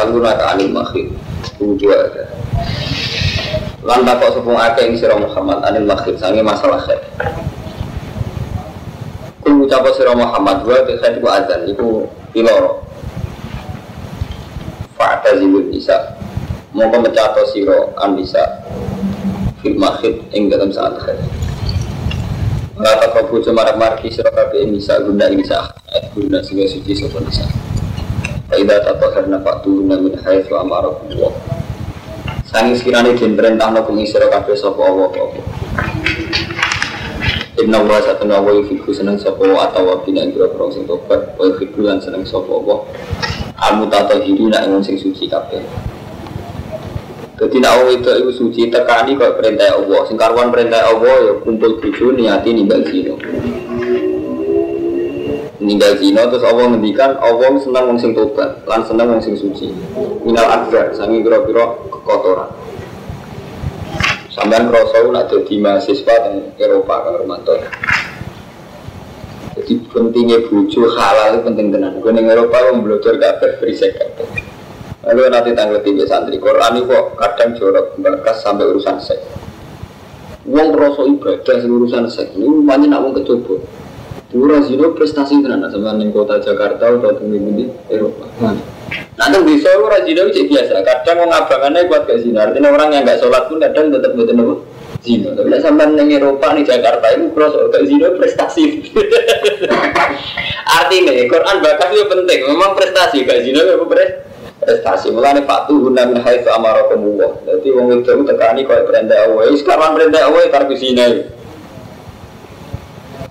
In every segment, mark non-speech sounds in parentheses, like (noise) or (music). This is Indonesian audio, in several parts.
Yas'aluna anil makhid Dua ada Lan takok sepung akeh ing sira Muhammad anil makhid sange masalah khair Kul ucap sira Muhammad wa te khair ku adzan iku piloro zilul nisa. Mongko mecato sira an nisa. Fil makhid ing dalam saat khair Rata kabu cemarak marki sira kabeh nisa guna nisa guna sing suci sapa nisa Faidah tato karena faktu min haitsu amarakumullah Sanging sekiranya den perintah no kumi sira kabeh sapa Allah apa. Inna wa satuna wa yufiku seneng wa atau bina ing grogro sing tobat wa yufiku lan seneng sapa wa. Amu tato hiri nak ing sing suci kabeh. Jadi nak wong itu iku suci tekani kok perintah Allah. Sing karuan perintah Allah ya kumpul bojo niati nimbal zina. Ninggal zina terus Allah ngendikan Allah seneng wong sing tobat lan seneng wong sing suci. Minal akbar sangi kira-kira kekotoran. Sampai ngerasa nak jadi mahasiswa di Eropa kan Romanto. Jadi pentingnya bucu halal itu penting tenan. Gue di Eropa mau belajar kabeh berisik kabeh. Lalu nanti tanggal tiga santri Quran ini kok kadang jorok berkas sampai urusan seks. Uang rasa ibadah urusan seks ini banyak nak mau kecoba. Dura zino prestasi tenan sama ning kota Jakarta atau di Eropa. Nanti bisa orang zina itu biasa. Kadang mau ngabangannya kuat gak zina. Artinya orang yang gak sholat pun kadang tetap betul betul zina. Tapi nak sampai neng Eropa nih Jakarta itu cross gak zina prestasi. (laughs) Artinya Quran bakas itu penting. Memang prestasi gak zina itu prestasi. Mulanya fatu guna min haitsu amarakumullah. Jadi wong itu tekani kau perintah Allah. Sekarang perintah Allah tarku zina.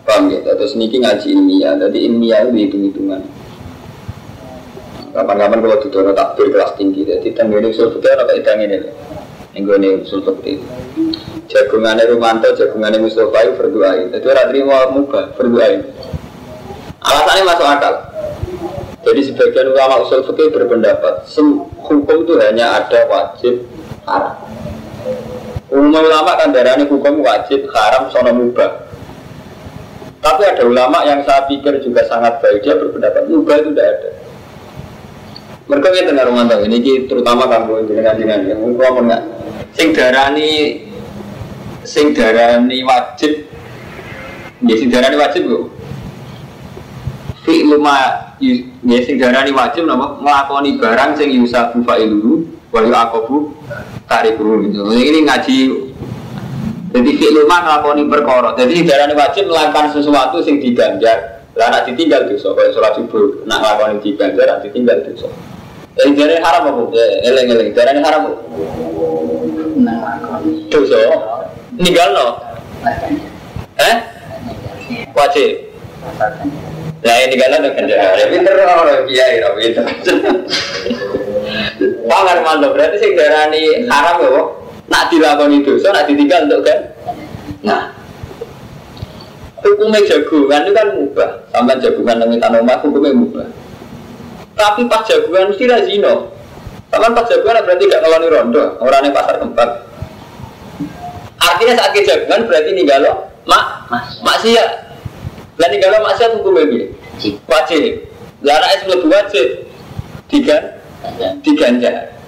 Paham ya? Terus niki ngaji ilmiah. Jadi ilmiah itu hitung-hitungan. Kapan-kapan kalau tutur takbir kelas tinggi, jadi tanggane usul fikih apa idang ini loh. Yang usul fikih. Jagungannya Rumanto, jagungannya Mustafa itu berdoa. Jadi orang terima muka berdoa. Alasannya masuk akal. Jadi sebagian ulama usul fikih berpendapat hukum itu hanya ada wajib haram. Umum ulama kan darahnya hukum wajib haram sono mubah. Tapi ada ulama yang saya pikir juga sangat baik dia berpendapat mubah itu tidak ada. Mereka kita tengah rumah ini terutama kamu dengan dengan yang ngomong nggak. Sing darani, sing darani wajib, ya sing darani wajib bu. Fi luma, ya sing darani wajib nama ngelakoni barang sing yusafu fa'iluhu wa yu'aqabu tarikuhu. Ini ngaji jadi fi luma ngelakoni perkara. Jadi darani wajib melakukan sesuatu sing diganjar. Lah nak ditinggal dosa, kayak sholat subuh, nak ngelakoni diganjar, nak ditinggal dosa. Yang jari haram apa? Eleng eleng. Jari haram apa? Dosa. Ninggal no. Eh? Wajib. Nah ini kan ada kerja. Pinter orang kiai, tapi itu. Pangan mantap. Berarti sing darani haram ya, kok. Nak dilakoni dosa, nak ditinggal untuk kan? Nah, hukumnya jagungan itu kan mubah. Sampai jagungan yang tanah omah hukumnya mubah. Tapi pas jagungan mesti razino. Taman pas jagungan berarti gak ngeloni rondo, orangnya pasar kembang. Artinya saat kejagungan berarti nih galau mak maksiat. Dan nih galau maksiat hukumnya ini wajib. Lara es lebih wajib tiga diganja.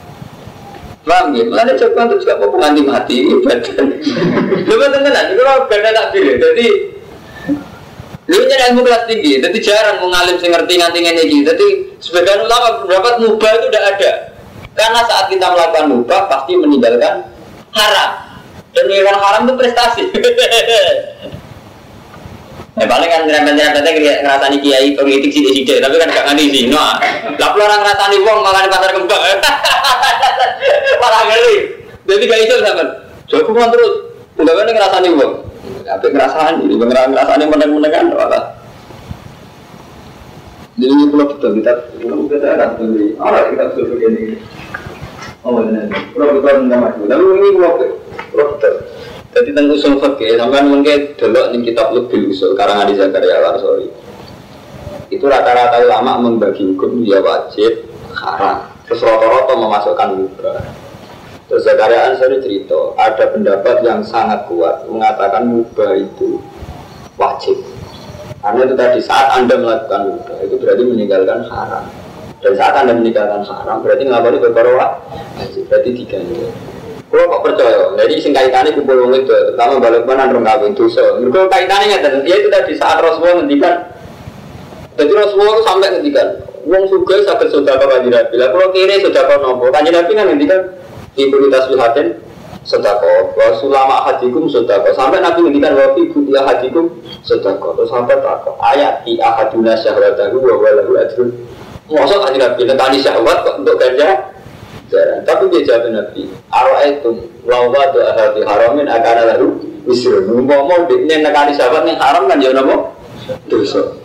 Paham ya? Mana jagungan itu juga mau penganti mati ibadah. Coba tenan, kalau beda tak pilih. Jadi Lu nyari ilmu kelas tinggi, jadi jarang mengalim sing ngerti nganti ngene. Jadi sebagian ulama berpendapat mubah itu tidak ada. Karena saat kita melakukan mubah pasti meninggalkan haram. Dan meninggalkan haram itu prestasi. (laughs) Ya paling kan nyerempet-nyerempetnya kayak ngerasani kiai politik sih sidik tapi kan gak ngerti sih. Nah, lah orang ngerasani wong malah di pasar kembang. (laughs) Malah ngeri. Jadi gak iso sampean. Jago terus. Udah kan ngerasani wong. Tapi ngerasain, ini ngerasain meneng-menengan malah. Jadi ini betul kita, pulau kita akan beli. Orang kita sudah begini. Oh benar, pulau betul nggak maju. Lalu ini pulau betul. Jadi tentang usul fakir, sampai mungkin dulu nih kitab lebih usul karang Adi Zakaria Warsori. Itu rata-rata ulama membagi hukum dia wajib, haram. Terus rata-rata memasukkan mubah. Terus Zakaria Ansari cerita, ada pendapat yang sangat kuat mengatakan mubah itu wajib. Karena itu tadi saat Anda melakukan mubah itu berarti meninggalkan haram. Dan saat anda meninggalkan haram berarti ngelakuin berkorwa wajib berarti diganti. Kalau kok percaya, jadi sing kaitannya kumpul wong itu, terutama balik mana orang kawin dosa. Mereka kaitannya nggak dia itu tadi saat Rasulullah ngendikan, jadi Rasulullah itu sampai ngendikan, wong suga sakit sudah kau kaji nabi. Lah kalau kiri sudah kau nopo, kaji nabi kan ngendikan ibu tasbihatin sedako, wa sulama hadikum sedako. Sampai nabi ngendikan wa fi buti hadikum sedako. Terus sampai takut ayat di ahaduna syahwatahu wa walahu ajrun. Masa kaji nabi nekani syahwat untuk ganja jarang. Tapi dia jawab Nabi, arwah itu lawa doa hati haramin akan lalu wisrun. Ngomong ini nekani sahabat yang haram kan ya nopo dosa.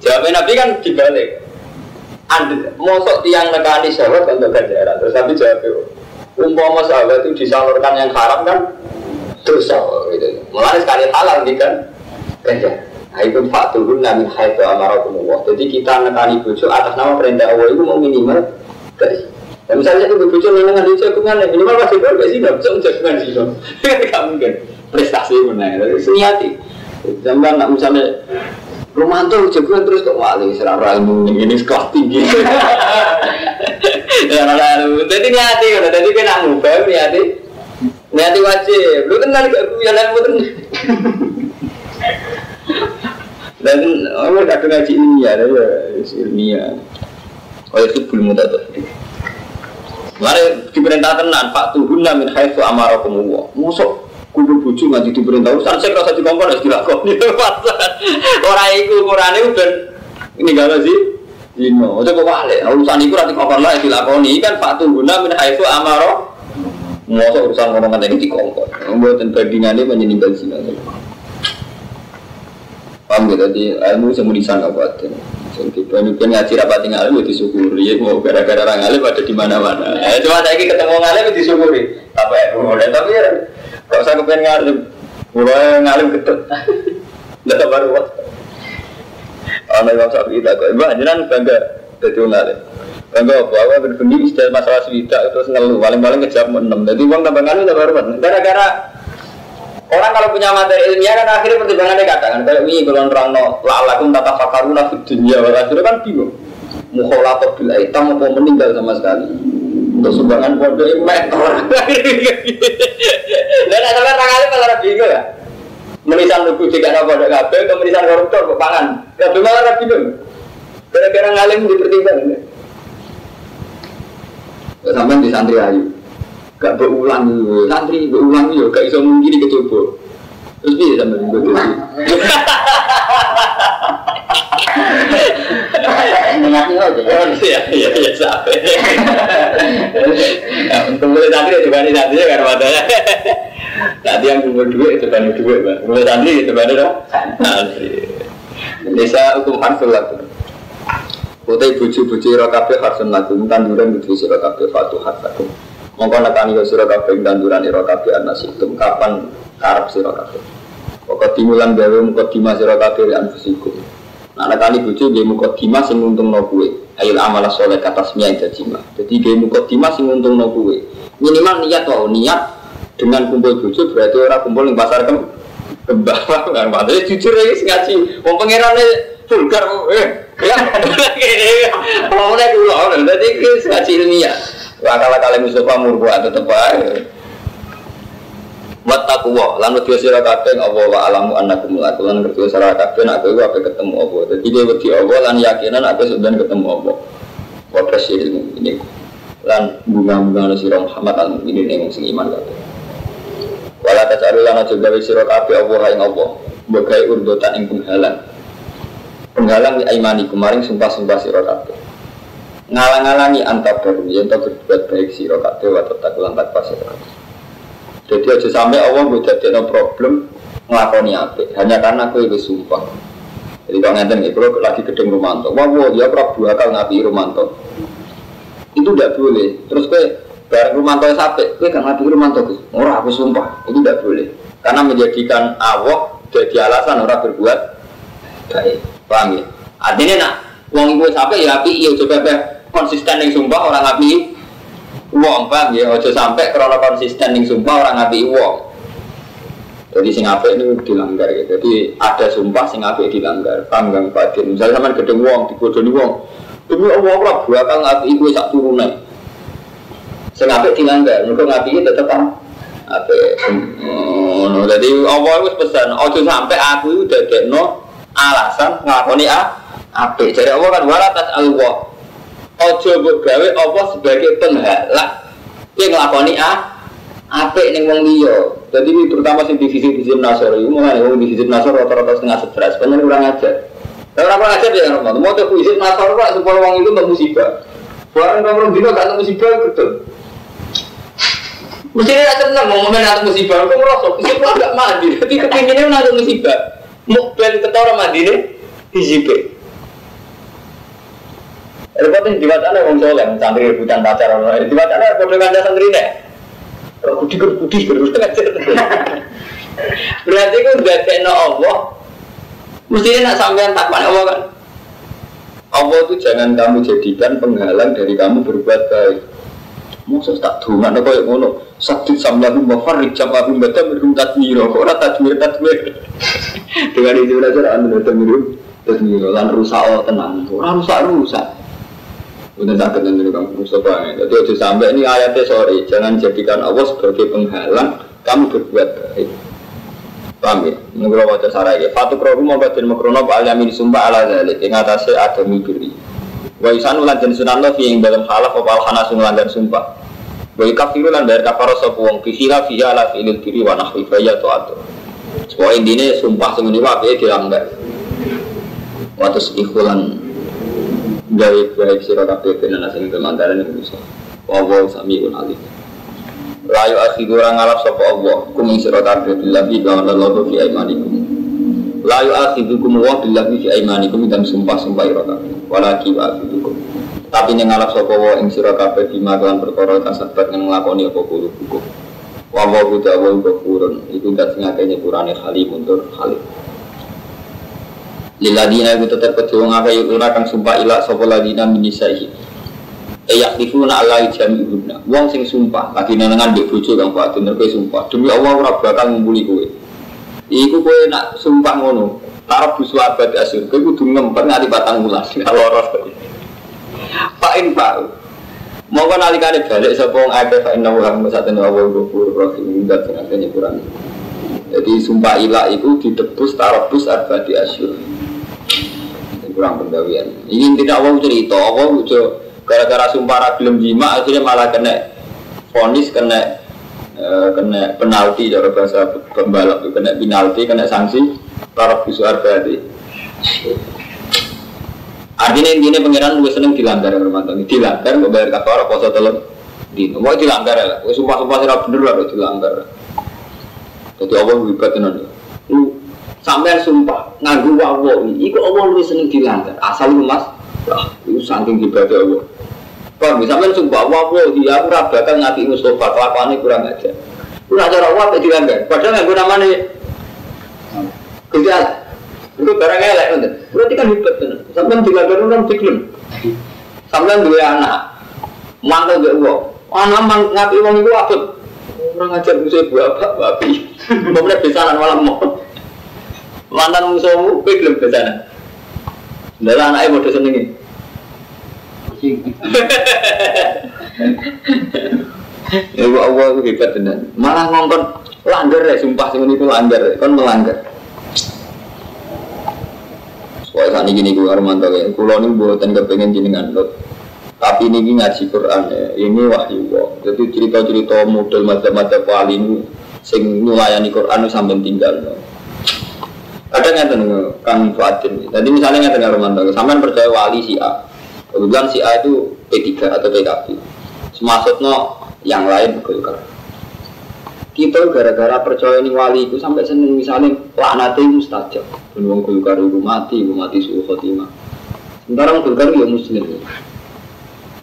Jawab Nabi kan dibalik. Anda mosok tiang nekani sahabat untuk ganjaran. Terus Nabi jawab umpama sahabat itu disalurkan yang haram kan dosa gitu. Mulai sekali halal nih kan ganjaran. Nah itu fakturun namin haitu amarakumullah. Jadi kita nekani bujuk atas nama perintah Allah itu mau minimal dari Ya misalnya aku berbucu nih dengan dia jagungan ya minimal pasti gue gak sih nggak bisa jagungan sih dong. (laughs) Gak mungkin prestasi mana ya seniati. Zaman nak misalnya Romanto jagungan terus kok wali serang ilmu ini sekolah tinggi. (laughs) Ya lalu jadi niati kan, jadi kan aku bem niati. Niati wajib. Lu kan nggak gak punya lain betul. Dan orang kadang ngaji ilmiah, ya ilmiah. Oh itu belum tuh. Mari diperintah tenan, Pak Tuhun min haitsu amarakum Allah. Musuk kudu bojo nganti diperintah urusan sing rasa dikongkon wis dilakoni. (laughs) Ora iku ukurane ben ninggalo sih. Dino, ojo kok wale. Urusan iku ra dikongkon lah dilakoni kan Pak Tuhun min haitsu amara. Masa urusan ngomong ngene iki dikongkon. Mboten bandingane menyeninggal zina. Paham gitu, jadi ilmu semua disangka buatin. Jadi banyak ngaji rapat tinggal itu disyukuri. Ya mau gara-gara orang alim ada di mana-mana. Ya, cuma saya ketemu ngalim disyukuri. Apa ya? Mulai tapi ya, kalau saya kepengen ngalim, mulai ngalim ketut. Tidak (laughs) baru waktu. Anak Imam Syafi'i tak kok. Ibu jangan bangga jadi ngalim. Bangga apa? Aku berbunyi istilah masalah swita itu ngeluh. Paling-paling ngejawab enam. Jadi uang tambah ngalim tambah baru. Gara-gara Orang kalau punya materi ilmiah kan akhirnya pertimbangannya katakan kayak ini kalau orang no lalakum tata fakaruna di dunia akhirnya kan bingung. Mukholator bila hitam mau meninggal sama sekali. Untuk sumbangan bodoh meter. (laughs) Dan ada orang kali malah bingung ya. Menisan lugu jika ada bodoh kabel, kemenisan koruptor ke pangan. Kabel malah bingung. Gara-gara ngalim dipertimbangkan. Sampai di santri ayu gak berulang santri berulang yo gak iso mungkin kecoba terus dia sampai begitu Iya, iya, iya, sampai. Untuk mulai santri itu kan santri ya karena matanya. Nanti yang duit itu kan duit, bang. Mulai santri itu kan dong. Santri. Desa hukum harsul laku. Kutai buju-buju rokabe harsun laku. Tanduran buju harsakum. Mongko nekani yo sira kabeh tanduran ira kabeh anasikum kapan karep sira kabeh. Pokok timulan gawe muka dima sira kabeh anfusikum. Nah nekani bojo nggih muka dima sing nguntungno kuwe. Ayo amal soleh kata semia jajima. Jadi nggih muka dima sing nguntungno kuwe. Minimal niat wae niat dengan kumpul bojo berarti ora kumpul ning pasar kem kembang (laughs) kan padahal jujur ya ngaji wong pangerane vulgar eh ya ngomongnya dulu jadi ngaji ilmiah Wakala kali Mustafa murbuat tetep ae. Wattaqwa lan wedi sira wa alamu annakum laku lan ngerti sira kabeh nek ape ketemu apa. Dadi kowe wedi Allah lan yakinan ape sudah ketemu apa. Wa ilmu ini lan bunga-bunga sira Muhammad al ini ning sing iman kabeh. Wala tasalu lan aja gawe sira kabeh Allah ing Allah. Bagai urdotan ing penghalang. Penghalang di aimani kemarin sumpah-sumpah sira kabeh ngalang-alangi antar baru. Yang tak berbuat baik si kabeh wa tetap lan pas sira jadi aja sampai Allah gue jadi problem ngelakoni apa hanya karena aku itu sumpah jadi kalau ngeten nih kalau lagi gedeng Romanto wah wah dia Prabu akal ngapi Romanto. Itu tidak boleh. Terus gue bareng Romanto sampai gue kan ngapi Romanto orang aku sumpah. Itu tidak boleh. Karena menjadikan Allah jadi alasan orang berbuat baik. Paham ya artinya nak uang gue sampai ya api iya coba konsisten yang sumpah orang ngapi uang paham ya ojo sampai karena konsisten yang sumpah orang ngapi uang jadi sing apik ini dilanggar ya. Jadi ada sumpah sing apik dilanggar. Pak Din? Misalnya sama gedeng wong, dibodohi wong. Demi Allah ora bakal ngapi iku sak turune. Sing apik dilanggar, mergo ngapi tetep apik. Ngono. Dadi Allah wis pesan, aja sampai aku iku dadekno alasan nglakoni a apik. Jadi Allah kan wala Allah. Mbok gawe apa sebagai penghalak yang nglakoni a apik ning wong liya. Jadi terutama sing divisi divisi nasor itu mulai wong divisi nasor rata-rata setengah stres, banyak kurang ajar. Kalau orang ajar ya Rahmat, mau tuh divisi nasor pak supaya wong itu nggak musibah. Barang orang dino gak ada musibah betul. Mesti dia tenang mau ngomong ada musibah, aku merosot, musibah gak mandi, tapi kepinginnya ada musibah. Mau ben ketora mandi nih, hijibah. Repotnya di wacana wong soleh, santri rebutan pacar orang Di wacana kode kanca santri nih. Kudi kudi kudi kudi Berarti itu udah kena Allah. Mestinya nak sampean takwan Allah kan. Allah itu jangan kamu jadikan penghalang dari kamu berbuat baik. Masa tak duman apa yang ngono Sakit samlahu mafarrik jamahu baca mirum tatmiro Kok orang tatmir tatmir Dengan itu aja anda mirum tatmiro Lan rusak tenang Orang rusak rusak Udah sakit nanti kamu Mustafa Jadi aja sampai ini ayatnya sorry Jangan jadikan Allah sebagai penghalang Kamu berbuat baik Paham ya? Menurut wajah sarai ya Fatu krohu mau batin makrono Pak Al-Yamin sumpah ala zalik Yang atasnya ada mibiri Wa isanu lan den sunan lo fi dalam halaf apa hana lan dan sumpah. Wa kafiru lan bayar kafaro sapa wong fi khila fi ala fi lil kiri wa nahwi fa ya taat. Semua intine sumpah sing niku ape dilanggar. Wa tus ikhulan gawe sira kabeh ben ana sing kemandaran iku bisa. Wa wa samiun alim. Layu akhidu orang ngalap sapa Allah kum ing sira kabeh billahi wa Allah fi aimanikum. Layu akhidu kum wa billahi fi aimanikum dan sumpah-sumpah ira walaki wa afidukum tapi yang ngalap sapa wa ing sira kabeh bima kelan perkara kasabat yang nglakoni apa kulo hukum wa wa wa ghafurun iku dak sing akeh halim halim Liladina itu tetap kecil ngakai ora kang sumpah ilak sapa ladina minisaihi Eyak difuna ala jami ibuna Wong sing sumpah lagi nenengan di bojo kang batin kowe sumpah. Demi Allah ora bakal ngumpuli kowe. Iku kowe nak sumpah ngono Tarap busu abad asur, kau kudu ngempet nganti batang mulas, (laughs) loros. Pak. Infal, mau kan alikane balik sepong ada Pak Inna Ulang Mesatan Awal Gopur Rahim. Dan sengaja kurang. Jadi sumpah ilah itu ditebus tarabus abad asur. Kurang pendawian. Ini tidak awal cerita, awal ujo gara-gara sumpah ragilem jima akhirnya malah kena fonis kena eh, kena penalti cara bahasa pembalap. Kena penalti kena sanksi Taraf bisu arba'ati Artinya intinya pengiran gue seneng dilanggar rumah tangga Dilanggar, gue bayar kafar, poso telur Dino, mau dilanggar ya Gue sumpah-sumpah sih bener lah, dilanggar. Jadi Allah wibat tenan Lu sampai sumpah nganggu wawo Iku Allah lu seneng dilanggar Asal lu mas, lah itu saking ibadah Allah Kalau misalnya sumpah wawo Dia aku rabatan ngati Mustafa Kelakuannya kurang aja Kurang ajar Allah, dilanggar Padahal nggak gue namanya Gejala. Itu barang elek nanti. Berarti kan hebat kan. Sampai dilakukan kan diklaim. Sampai dua anak. Mantel gak uang. Anak mang ngapi uang itu apa? Orang ngajar musuh ibu apa? Babi. Mau besanan malam mau. Mantan musuhmu, gue belum besanan. Dalam anaknya mau senengin. (laughs) Ya Allah itu hebat tenan. Malah ngongkon langgar ya, sumpah sih itu langgar, kan melanggar. Wah saat ini gue Armanto ya, kulo ini buatan kepengen jenengan lot. Tapi ini ngaji Quran ya, ini wahyu wah. Jadi cerita-cerita model macam-macam wali ini, sing nyulayani Quran sampai tinggal. No. Kadang nggak tahu Kang Fatin. Jadi misalnya nggak tahu Armanto, sampai percaya wali si A. Kebetulan si A itu P3 atau PKB. Semaksudnya yang lain Golkar kita gara-gara percaya ini wali itu sampai seneng misalnya laknati mustajab dan wong golkar itu mati itu mati suhu khotimah sementara wong golkar ya muslim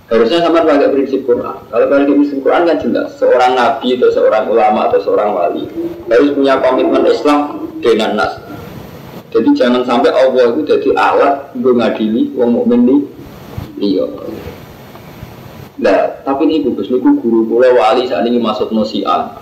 harusnya sama pakai prinsip Quran kalau pakai prinsip Quran kan jelas seorang nabi atau seorang ulama atau seorang wali harus punya komitmen Islam dengan nas jadi jangan sampai Allah itu jadi alat untuk ngadili wong mukmin iya. Nah, tapi ini bagus, ini guru kula wali saat ini masuk nosian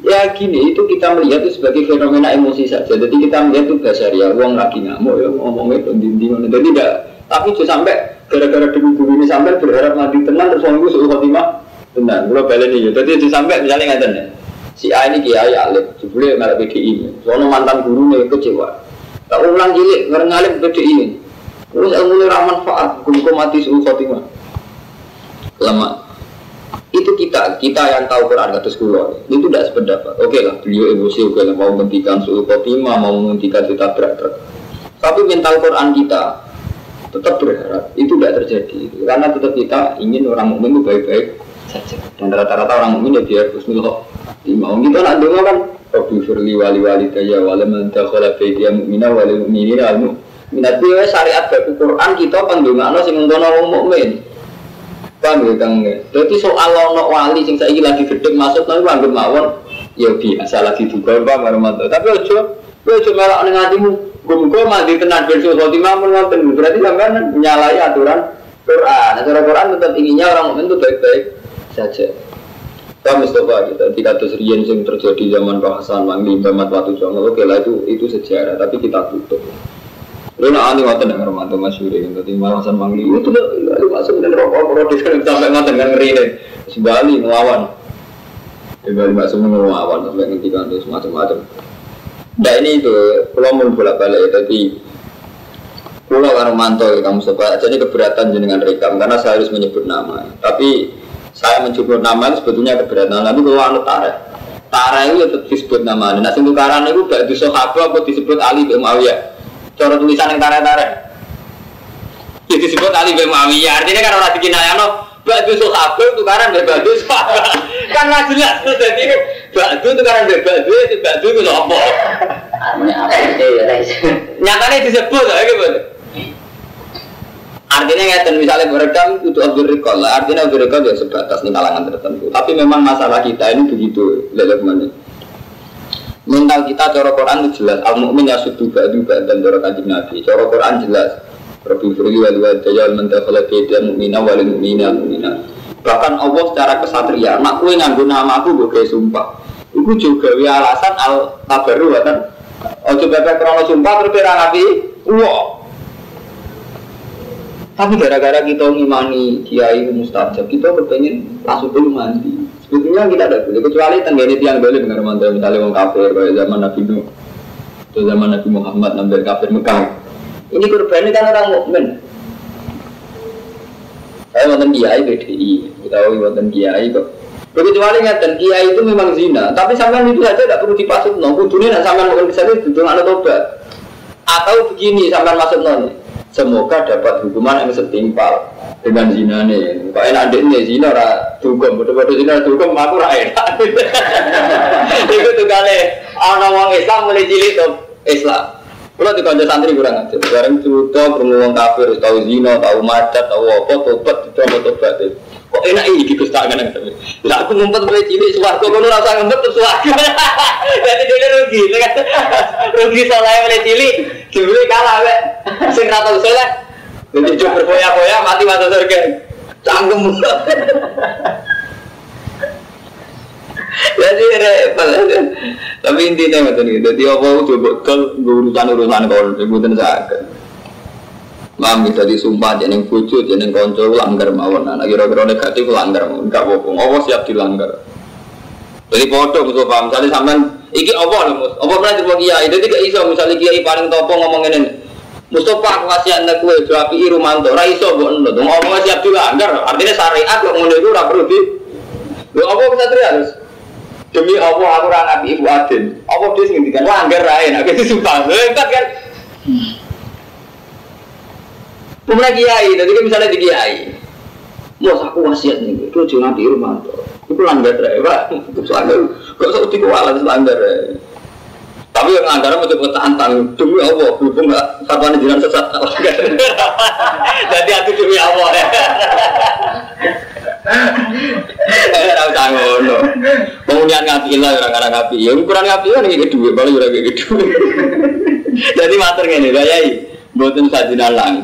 Ya gini, itu kita melihat itu sebagai fenomena emosi saja. Jadi kita melihat itu ya uang lagi ngamuk ya ngomongnya itu dinding. Jadi tidak, tapi itu sampai gara-gara demi guru ini sampai berharap mati tenang terus orang suruh khotimah tenang. Gue balik nih jadi itu sampai misalnya nggak ya si A ini kiai alim jebule malah PDI soalnya mantan guru nih kecewa. Tak ulang cilik ngereng alim PDI terus ilmu ini manfaat guru mati suruh khotimah lama. Itu kita kita yang tahu Quran kata sekolah. Itu tidak sependapat. Oke lah beliau emosi oke lah mau menghentikan suhu khotimah mau menghentikan kita berat tapi mental Quran kita tetap berharap itu tidak terjadi. Karena tetap kita ingin orang mukmin itu baik-baik saja. Dan rata-rata orang mukmin ya biar husnul kita nak dengar kan? Rabbi firli wali wali daya wali mantakhala baitiya mu'mina wali mu'minina al minat dia syariat baku Quran kita pandungakno sing ngono wong mukmin. Paham ya kang? Jadi soal ono wali sing saiki lagi gedhe masuk nang anggap mawon ya biasa lagi duga Pak Marmanto tapi ojo ojo melok ning atimu Gumko mandi tenan bensul khotimah menonton berarti sampean menyalahi aturan Quran. Aturan Quran tetap inginnya orang mukmin itu baik-baik saja. Pak Mustafa kita di kasus Rian yang terjadi zaman Pak Hasan Mangli, Bamat Watu Jongo, oke lah itu itu sejarah, tapi kita tutup. Lu nak ani ngoten dengan Romanto Mas Yuri, tadi Pak Hasan Mangli itu lu masuk dan rokok produs kan sampai ngoten dengan ngeri nih, Bali melawan. Di Bali masuk melawan sampai ngendikan terus macam-macam. Nah ini itu, kalau mau bolak balik jadi Pulau karo manto ya kamu sebab jadi keberatan dengan rekam karena saya harus menyebut nama. Tapi saya menyebut nama itu sebetulnya keberatan. Nanti kalau anu tarik, tarik itu tetap disebut nama. Nah sing tukaran itu gak di sahabat apa disebut Ali bin Muawiyah. Cara tulisan yang tarik. Ya disebut Ali bin Muawiyah. Artinya kan orang dikinayano batu sahabat tukaran dari batu sahabat. kan nggak jelas tuh jadi batu tukaran dari batu itu batu itu apa? Nyatanya disebut ya gitu. Artinya ngeten misalnya berekam itu Abdul Rikol lah. Artinya Abdul Rikol ya sebatas di kalangan tertentu. Tapi memang masalah kita ini begitu lelek mana. Mental kita cara Quran itu jelas. Al mukmin ya badu dan cara kanjeng Nabi. Cara Quran jelas. Rabbi firli wal wadayal man dakhala baita mu'mina wal mu'mina mu'mina. Bahkan Allah secara kesatria, nak kue nganggo nama aku gue sumpah. Iku juga alasan al tabaru kan. Ojo bebek krono sumpah terus nabi. Wah, tapi gara-gara kita ngimani kiai mustajab, kita berpengen langsung dulu mandi. Sebetulnya kita ada boleh kecuali tenggene tiang boleh dengan mantel misalnya orang kafir kayak zaman Nabi Nuh, atau zaman Nabi Muhammad ngambil kafir Mekah. Ini korbannya kan orang mukmin. Saya wonten kiai BDI, kita tahu wonten kiai kok. Kecuali ngeten kiai itu memang zina, tapi sampean itu saja tidak perlu dipasut no. Kudunya nak sampean mungkin bisa itu ada tobat. Atau begini sampean masuk nol semoga dapat hukuman yang setimpal dengan zina nih. Kok enak deh nih zina ra dugem, betul-betul zina dugem aku ra enak. Itu tuh kali orang orang Islam mulai cilik tuh Islam. Kalau di kantor santri kurang aja. Sekarang cerita bermuang kafir, tahu zina, tahu macet, tahu apa, tobat, itu mau tobat. Kok enak ini yang tapi. Lah aku ngumpet mulai cilik suwargo, kono rasa ngumpet terus suwargo. (laughs) Jadi dia rugi, kan? Rugi soalnya mulai cilik, dibeli kalah, wek. Sing rata usul lah. Jadi cuma berfoya-foya mati mata surga. Cangkem. Jadi repot. Tapi intinya nggak tahu. Jadi apa coba betul urusan urusan kau sebutin sakit. Mam bisa disumpah jadi jadi konco langgar mawon. Nah kira-kira negatif langgar mawon. Enggak apa-apa. Apa siap dilanggar. Jadi foto musuh paham. Misalnya sampean iki apa loh mus? Apa pernah cerita kiai? Jadi gak iso misalnya kiai paling topo ngomong ini. Mustafa aku kasih anda kue berapi irumanto, raiso buat endo, dong ngomong siap dilanggar, artinya syariat kok ngono itu rapi di, lo apa bisa terus? Demi Allah aku orang nabi ibu Adin, apa dia sing ngendikan langgar lain, (laughs) aku sumpah, lo empat kan? Pemenang kiai, jadi kan misalnya di kiai, mau aku wasiat nih, itu jangan nabi irumanto, itu langgar ya, pak, itu langgar, kok usah dikualan langgar ya. Tapi yang anggaran mau coba tantang demi Allah, berhubung nggak fatwa jiran sesat. (laughs) Jadi aku demi Allah ya. (laughs) Eh, tahu tanggung no. Kemudian ngapi lah orang-orang ngapi. Ya ukuran ngapi kan kayak duit, baru udah kayak gitu. (laughs) Jadi mater gini, gayai. Buatin sajinan lang.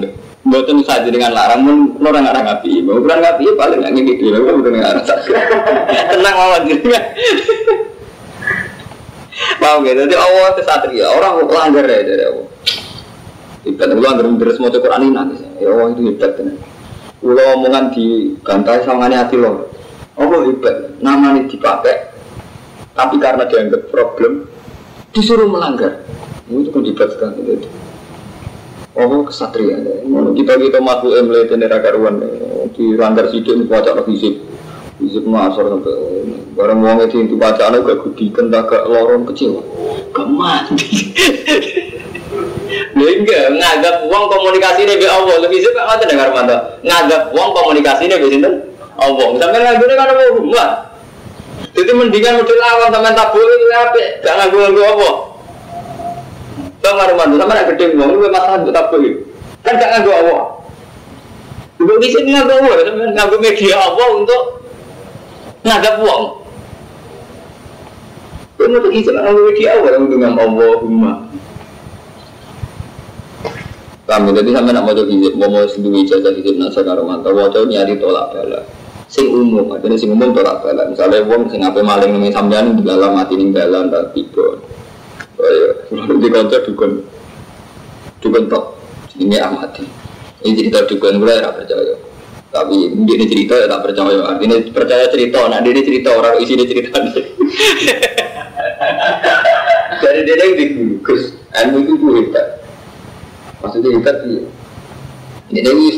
Buatin saji dengan larang pun orang orang ngapi. Ukuran ngapi paling nggak gitu. Bukan nggak Tenang mawon Paham ya? Jadi Allah itu satria, orang langgar ya dari Allah. Ibadah Allah langgar terus mau ini nangis. Ya Allah itu hebat kan. Kalau omongan di bantai sama hati lo, apa hebat? Namanya dipakai, tapi karena dianggap problem, disuruh melanggar. Itu kan debat sekali itu. Oh kesatria, kita kita yang melihat ini karuan di langgar sidik baca lagi sih, Fisik masuk sampai barang uang itu itu bacaan gak gudi kentak gak lorong kecil, gak mati. enggak, nganggap uang komunikasi ini be Allah lebih suka nggak dengar mantap. Nganggap uang komunikasi ini be sinten Allah. Sampai nganggur kan rumah. Jadi mendingan model awam sama boleh itu apa? Jangan gue gue apa? Bang mantu sama nak gede uang lu masalah buat tak boleh. Kan gak nganggur Allah. Gue di sini nganggur Allah, nganggur media Allah untuk nganggap uang. Gue mau tuh izin nganggur media Allah untuk nganggur Allahumma. Kami jadi sampai nak mau hizib, mau mau sendiri ijazah hizib nasa karo mantau, mau nyari tolak bala. Sing umum, artinya sing umum tolak bala. Misalnya wong sing apa maling nih sampean di dalam mati nih dalam tak tiba. Di kantor dukun, dukun top. Ini amati. Ini cerita dukun gue ya percaya. Tapi ini cerita ya tak percaya. Artinya percaya cerita, nah dia cerita orang isi dia cerita. (laughs) Dari dia yang digugus, ilmu itu gue hebat maksudnya hebat iya ini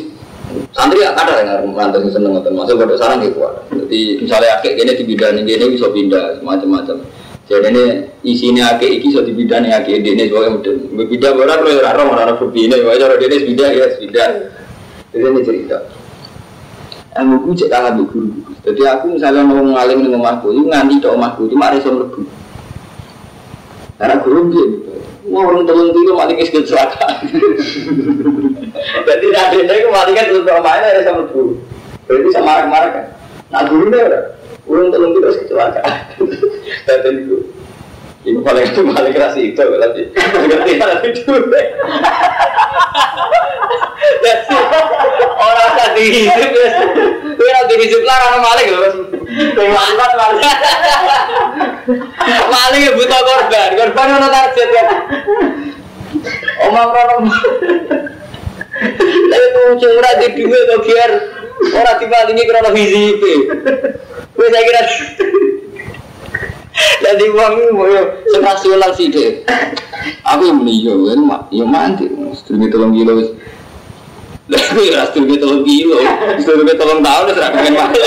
santri ada yang ngantar yang seneng nonton masuk pada sarang gitu jadi misalnya akek ini di bidang ini ini bisa pindah macam-macam jadi ini isinya akek ini bisa di bidang ini akek ini sebagai model beda orang kalau orang orang orang berbeda ya cara dia pindah ya pindah jadi ini cerita yang aku cek kalah guru jadi aku misalnya mau ngalim dengan omahku itu nganti ke omahku cuma ada yang lebih karena guru dia Wah orang telung itu mati ke kecelakaan. (laughs) Jadi nanti itu mati kan terus mainnya ada sama guru. Berarti sama marah-marah kan. Nah guru deh udah. Orang telung itu kecelakaan. Dan itu. Ini paling itu paling keras itu berarti. Ngerti tapi itu. Orang tadi hidup ya. Gue nanti hidup lah orang maling loh. Maling. Maling ya butuh korban. Korban mana target ya. Omong orang. Tapi kucing ora di duit atau biar orang dipalingi krono hizib. Gue saya kira jadi uang ini senasional sih deh. Aku yang beli kan, ya mandi. Sedikit tolong kilo. Tapi ya sedikit tolong kilo, sedikit tolong tahun sudah pengen balik.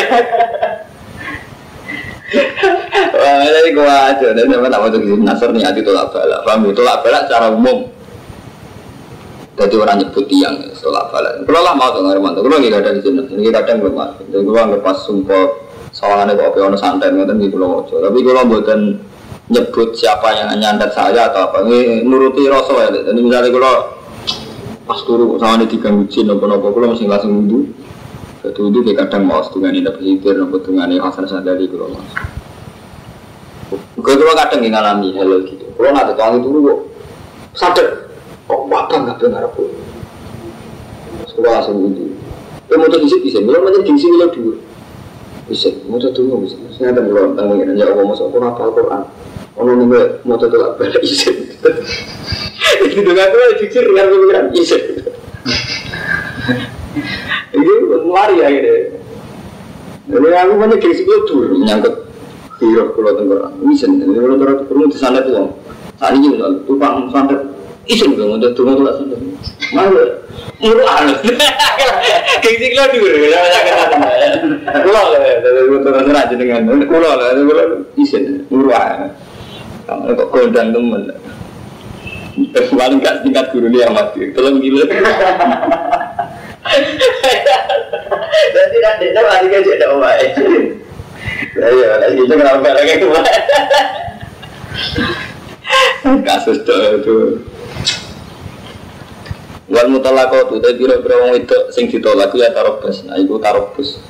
Wah, jadi gua aja, dan sama tak mau jadi nasar nih hati tolak balak, paham? Tolak balak secara umum. Jadi orang nyebut tiang tolak balak. Kalau lah mau tuh nggak mantap, kalau nggak ada di sini, ini kadang belum masuk. Jadi gua lepas sumpah soalnya kok ono santet ngoten gitu loh tapi kalau buatan nyebut siapa yang nyantet saya atau apa ini nuruti rasa ya jadi misalnya kalau pas turu sama ini diganggu jin nopo nopo kalau masih langsung wudhu itu wudhu kayak kadang mau setengah ini dapat hitir nopo setengah ini hasil sadari kalau mas. Gue kalau kadang yang ngalami hal gitu. Kalau nanti kalau itu kok sadar kok apa nggak dengar apa sekolah langsung wudhu ya mau tuh bisa belum aja diisi bilo dulu bisa mau tuh tunggu bisa saya ada belum tentang ya Allah masuk Quran apa Quran. Ono nih mau tuh tuh apa isen itu dengan tuh jujur dengan pemikiran isen (laughs) ini lari ya gitu jadi aku banyak gengsi gue tuh nyangkut hero pulau tengkorak isen jadi pulau tengkorak perlu di sana tuh saat ini tukang santet isen dong udah tunggu tuh langsung malu gengsi lo dulu ya kulo lah dari motor aja dengan kulo lah kulo halus kamu kok kodang temen paling gak tingkat guru dia mati tolong gila jadi nanti aja ada omai ya lagi itu kenapa lagi ke mana kasus itu Wal mutalaqatu ta pira-pira wong wedok sing ditolak ya tarobus. Nah iku tarobus.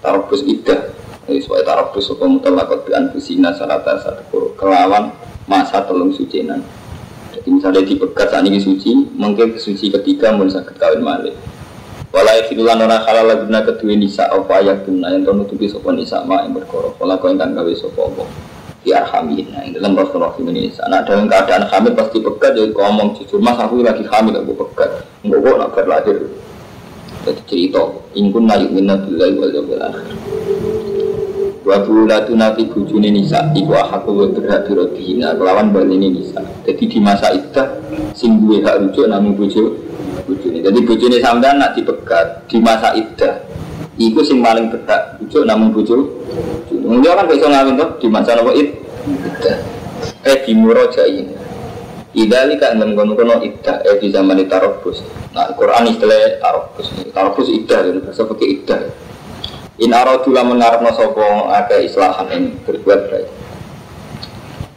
Tarobus iddah. Ini supaya tarobus apa mutalaqat bi anfusina salata satu kelawan masa telung sucinan. Jadi misalnya dipegat saat ini suci, mungkin suci ketiga mun sakit kawin malih. Walai filulan orang halal guna kedua nisa apa ayat guna yang tahu nutupi sopan nisa ma yang berkorok. Walau kau ingkang gawe sopo di arhamin nah, dalam Rasulullah ini nah dalam keadaan hamil pasti pegat jadi ngomong jujur mas aku lagi hamil aku pegat enggak kok nak berlahir Jadi cerita, ingkun naik minna billahi wal yawmil akhir. Wa bulatu nati bujune nisa iku aku wa berhak birobihina kelawan balini nisa. Jadi di masa itu sing duwe hak rujuk namun bojo bojone. Jadi bojone sampean nak dipegat di masa itu iku sing paling berhak rujuk namun bojo. Mungkin kan bisa ngawin tuh di masa nopo it. Eh di murojain. Idali kan dalam kono kono iddah eh di zaman tarobus. Nah Quran istilah tarobus. Tarobus iddah dan bahasa pakai iddah. In aradu lamun ngarepno sapa akeh islahan ing berbuat baik.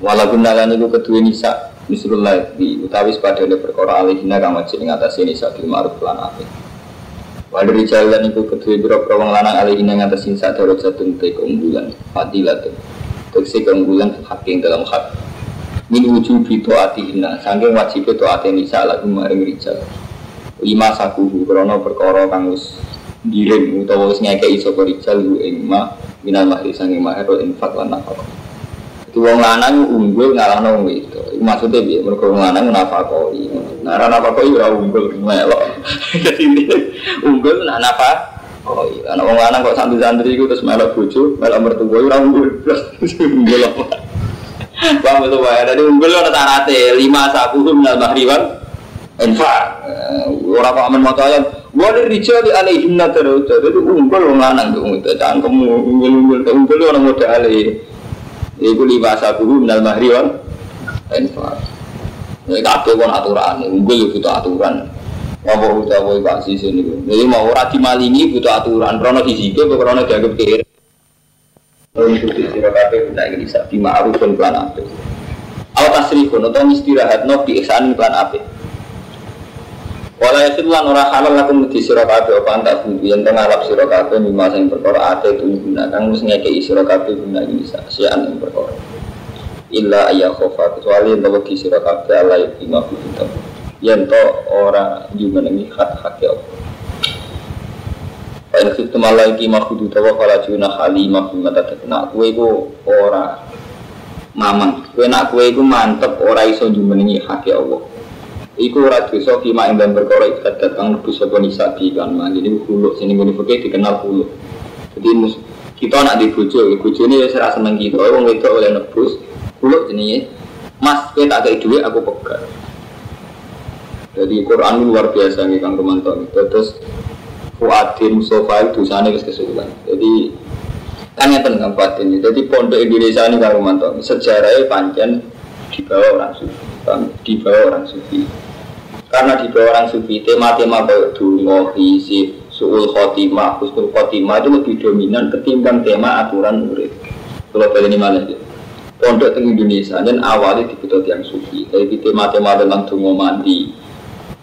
Walaupun nalan iku kedue nisa misrul di utawi sepadane perkara alihina kang wajib ing nisa bil ma'ruf lan. Walau jalan iku kedue biro-biro wong lanang alihina ing atase nisa darajatun te keunggulan fadilatun. Tegese keunggulan hak ing dalam hak. Min wujubi taatihina saking wajib taate nisa lagu maring rijal. Lima sakuhu krono perkara kang wis giring utawa wis ngekeki sapa rijal lu ing ma minal mahri sange mahar wa infak lan. Itu wong lanang unggul ngalahno wong itu. Maksude piye? Mergo wong lanang nafakoi. Nah, ora nafakoi ora unggul melok. Jadi ini unggul nak nafak Oh iya, anak wong lanang kok santri-santri iku terus melok bojo, melok mertua ora unggul. Unggul apa? Paham itu wae. Jadi unggul ana syaratnya lima sabuhu minal mahri wal infak. Ora kok amen maca ayat Wali rijal di alaihim nadarauta Itu unggul wong lanang tuh itu Cangkem unggul-unggul Unggul orang muda alih Iku lima sabuhu minal mahri wal Infak Ini kabeh kon aturan Unggul butuh aturan. Apa udah woi pak sisi ini Jadi mau ora dimalingi butuh aturan. Krono disike Krono dianggap kiri Untuk disirah kabeh Bisa ini bisa Bima arufun pelan ape Atau tasrihun Atau istirahat No bi ihsanin pelan ape Wala yasin lan ora halal lakum di sira kabeh apa antak budu yen teng alap sira kabeh mimma sing perkara ate tu guna kang wis ngekeki sira kabeh guna bisa sian perkara. Illa ayya khofa kecuali yen wedi sira kabeh ala ima budu yen to ora jumenengi hak-hak ya Allah. Fa in khiftum ala ima budu tawa fala juna halima bima tatakna kowe iku ora mamang kowe nak kowe iku mantep ora iso jumenengi hak ya Allah. Iku ora dosa kima ing dan perkara ikat datang lebu sapa nisa di kan mah. Jadi hulu sini ngene fikih dikenal hulu. Jadi kita nak di bojo, bojone wis ora seneng kita, wong wedok oleh nebus. Hulu jenenge Mas, kowe tak kei dhuwit aku pegat. Jadi Quran ini luar biasa nih Kang Romanto. Terus Fuadin Mustafa itu sana kesulitan. Jadi kan ngeten Kang Fuadin. Jadi pondok Indonesia ini Kang Romanto. Sejarahnya panjang di bawah orang sufi, di bawah orang sufi karena di orang sufi tema-tema kayak dungo, hisib, suul khotimah, husnul khotimah itu lebih dominan ketimbang tema aturan murid. Kalau kali ini malah ya. Pondok di Indonesia dan awalnya dibutuh yang sufi. Tapi tema-tema tentang dungo mandi,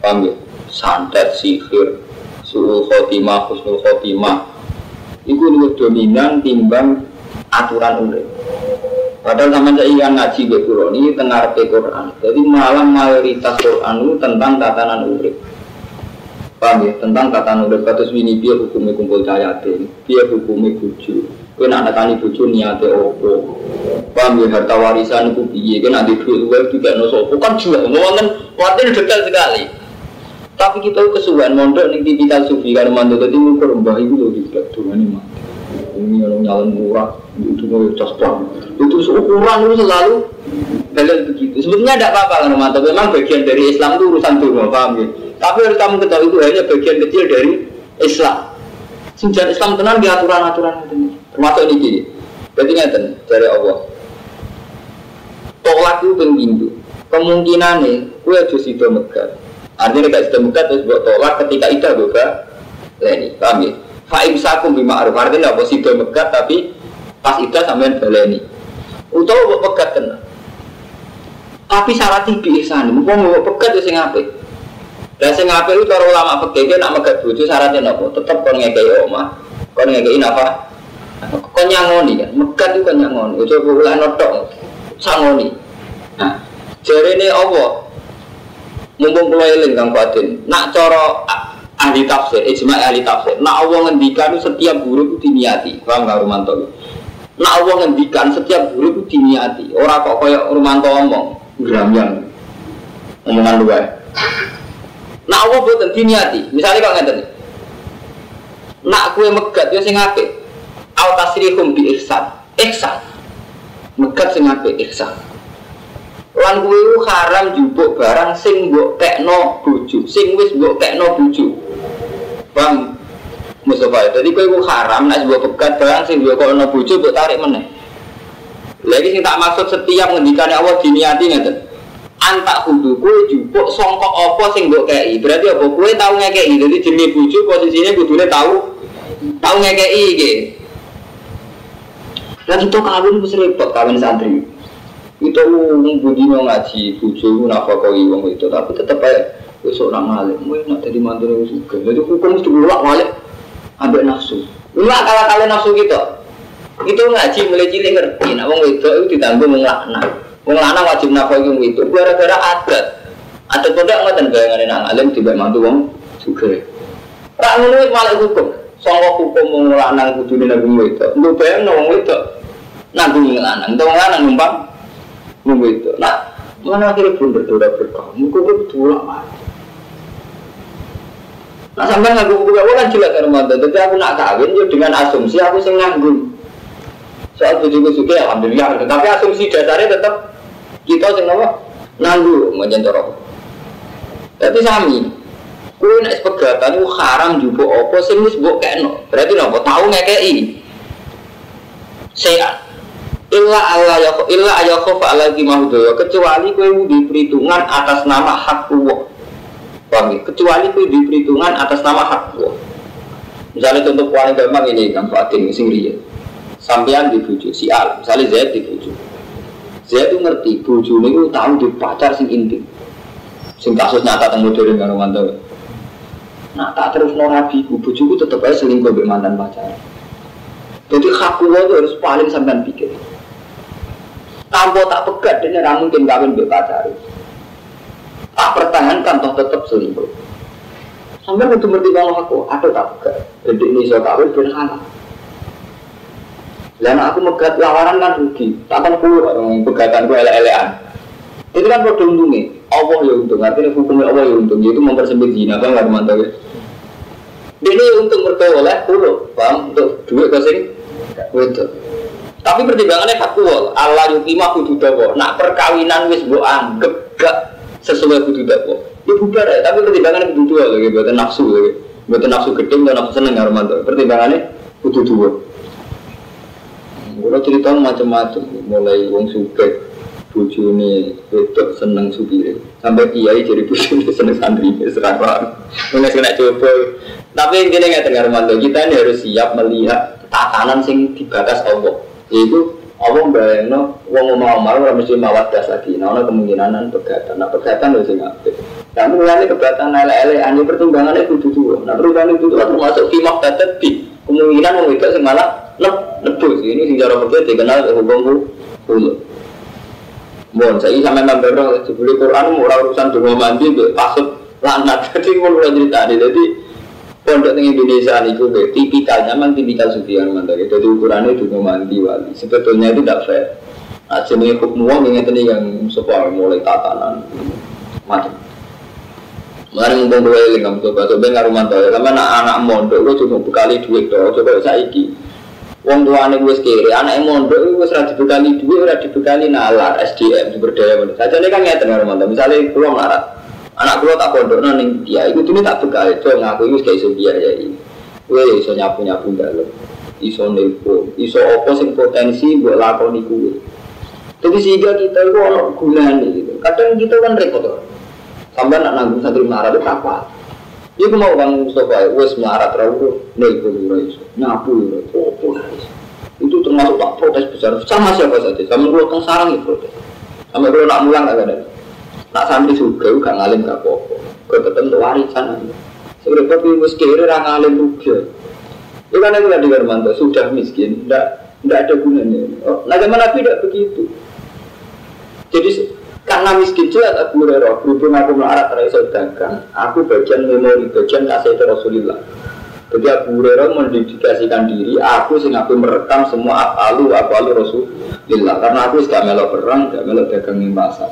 ya? Santet, sihir, suul khotimah, husnul khotimah. Itu lebih dominan timbang aturan murid. Padahal sama saya ingin ngaji ke Quran ini tengah Quran. Jadi malam mayoritas Quran itu tentang tatanan urip. Paham ya? Tentang tatanan urip. Katus ini dia hukumnya kumpul cahayatin. Dia hukumnya buju. Kau nak nakani buju niatnya opo. Paham ya? Harta warisan itu biye. Kau nanti duit luar juga nosopo. Kan juga. Ngomongin waktu detail sekali. Tapi kita kesuwen mondok nih tipikal sufi karena mantu tadi ngukur mbah itu loh di belakang Tuhan ini yang nyalon murah itu mau caspar itu ukuran itu selalu balik begitu. Sebetulnya tidak apa-apa kan mantap memang bagian dari Islam itu urusan dunia paham ya? Tapi harus kamu ketahui itu hanya bagian kecil dari Islam. Sejak Islam tenang di aturan-aturan itu. Termasuk ini gini berarti ngeten dari Allah. Tolak itu pengindu kemungkinan nih kue harus itu megat. Artinya gak itu megat terus buat tolak ketika itu buka ini paham ya Fa'imsakum bima aruf artinya apa sih megat tapi pas itu sampean baleni. Utawa mbok pegat tenan tapi syarat tibi ihsan. Mau mbok pegat ya sing apik. Dan sing apik itu cara ulama fikih nak megat bojo syaratnya napa? Tetep kon ngekei omah. Kon ngekei napa? Kon nyangoni kan? Megat itu kan nyangoni. Ojo kula notok. Sangoni. Nah jarene Allah. Mumpung kula eling Kang Fatin nak cara ahli tafsir, ijma ahli tafsir. Nak Allah ngendikan setiap guru itu diniati. Paham Kang Romanto? Nak Allah ngendikan setiap guru itu diniati. Orang kok kayak Romanto ngomong, yang omongan luar. Nak Allah buat diniati. Misalnya kalau ngeten nak kue megat ya sing apik. Au tasrihum bi ihsan. Ihsan. Megat sing apik ihsan. Lan ku haram jupuk barang sing mbok tekno bojo, sing wis mbok tekno bojo. Bang Mustafa, jadi ku haram nek mbok pegat barang sing mbok tekno bojo mbok tarik meneh. Lagi sing tak maksud setiap ngendikane Allah diniati ngeten. Antak kudu kue jupuk songkok apa sing mbok kei. Berarti apa kue tahu ngekei. Jadi jenis bojo posisinya kudune tahu tahu ngekei iki. Lah kita kawin wis repot kawin santri. Itu wong budino ngaji ku nafakoi wong itu tapi tetep ae wis ora ngalih. Kowe nak dadi mantune wis sugih. Jadi hukum mesti bolak balik ambek nafsu. Ora kala-kala nafsu kita. Itu ngaji mulai cilik ngerti. Nak wong wedok itu ditanggung. Wong lanang wajib nafkahi wong itu gara-gara adat. Adat kodok ngoten bayangane nang alim tiba mantu wong sugih. Rak ngono malah hukum. Sangka hukum wong lanang kudune nanggung wedok. Lu bayangno wong nanggung wong lanang. Wong lanang numpang wong wedok. Nah, mana akhirnya pun berdoa berkah. Muka gue betul lah. Nah sampai nggak buku buku kan jelas kan mantan. Tapi aku nak kawin ya dengan asumsi aku sing nanggung. Soal bujuku suka alhamdulillah. Tapi asumsi dasarnya tetap kita sing apa? Nanggung menyentuh Tapi sami. Kue nak pegatan itu haram juga apa sing wis mbok kekno. Berarti napa tahu ngekei. Sehat. Illa Allah ya illa ayakhof ala mahudaya kecuali kue di perhitungan atas nama hak Allah. Paham ya? Kecuali kue di perhitungan atas nama hak Allah. Misalnya contoh paling gampang ini kan Fatin sing riya. Di bujuk si Al, misalnya Zaid di bujuk. Zaid itu ngerti bujuk ini tahu di pacar sing intim. Sing kasus nyata tentang modern kan romanto. Nah tak terus no nabi, bujuku tetap aja selingkuh mantan pacar. Jadi hak itu harus paling sampean pikir. Tanpa tak pegat, dia tidak mungkin kawin dengan pacar. Tak pertahankan toh tetap selingkuh. Sampai untuk bertimbang aku, ada tak pegat. Jadi ini saya kawin ben halal. Dan aku megat lawaran kan rugi, tak akan keluar pegatan gue ele-elean. Itu kan produk untungnya. Allah ya untung, artinya hukumnya Allah ya untung. Itu mempersempit zina, kan nggak mantap ya. Ini untung mereka oleh pulau, paham? Untuk duit ke sini, itu. Tapi pertimbangannya faktual. Allah yukimah kudu dawa. Nak perkawinan wis bu anggap gak sesuai kudu dawa. Ya bubar ya, tapi pertimbangannya kudu dua lagi, buatan nafsu lagi. Buatan nafsu gedeng dan nafsu seneng ya Romanto. Pertimbangannya kudu dua. Kalau cerita macam-macam, mulai wong suke, bujuni, wedok seneng supire, sampai kiai jadi bujuni seneng santri, serang paham. Kena coba. Tapi intinya nggak dengar mantu kita ini harus siap melihat tatanan sing dibatas Allah. Yaitu Allah bayangno wong mau mau ora mesti mawat das lagi. Nah, ono kemungkinan pegatan. Nah, pegatan lho sing apik. Nah, mulane kebatan ele-ele ane pertimbangannya kudu tuwa. Nah, pertimbangan itu termasuk fi maqtadati. Kemungkinan wong itu sing malah nebus ini sing cara fikih dikenal hukum hulu. Bon, saya sampai membero sebeli Quran ora urusan donga mandi pasut lanat. Jadi (laughs) mau cerita jadi pondok di Indonesia ini juga tipikalnya memang tipikal sufian mandiri. Jadi ukurannya donga mandi wali. Sebetulnya itu tidak fair. Nah, jenis hukum uang ini yang sebuah mulai tatanan macam. Mari ngomong dua ini kamu coba coba mantau ya. Karena anak anak mondok lo cuma bekali duit doh. Coba saya iki. Wong tuane wis kiri, anak mondok wis ora dibekali duit, ora dibekali nalar SDM sumber daya manusia. Ini kan ngeten karo mantan. Misalnya kulo melarat, anak kulo tak pondok ning dia, itu tuh tak bekali, itu ngaku itu kayak iso biaya ini. Gue iso nyapu nyapu dalam, iso nelpon, iso opo sing potensi buat lakoni kue. Jadi sehingga kita itu orang gunanya gitu. Kadang kita kan repot tuh. Sampai nak nanggung santri melarat itu apa? Iku mau bang Mustafa, wes melarat rawu, nelpon iso, nyapu iso, opo. Itu termasuk tak protes besar, sama siapa saja. Sama kalau teng sarang itu protes. Sama kalau nak mulang gak ada. Nak santri juga gak ngalim gak apa-apa. Tetap untuk warisan. Sebenarnya tapi kiri orang ngalim juga. Itu kan itu tadi Hermanto sudah miskin, tidak tidak ada gunanya. Oh, nah zaman Nabi tidak begitu. Jadi karena miskin jelas Abu Hurairah berhubung aku melarat iso dagang aku bagian memori bagian kasih Rasulullah jadi Abu Hurairah mendedikasikan diri aku sing aku merekam semua apalu apalu Rasulullah karena aku sudah melok perang sudah melok dagang di pasar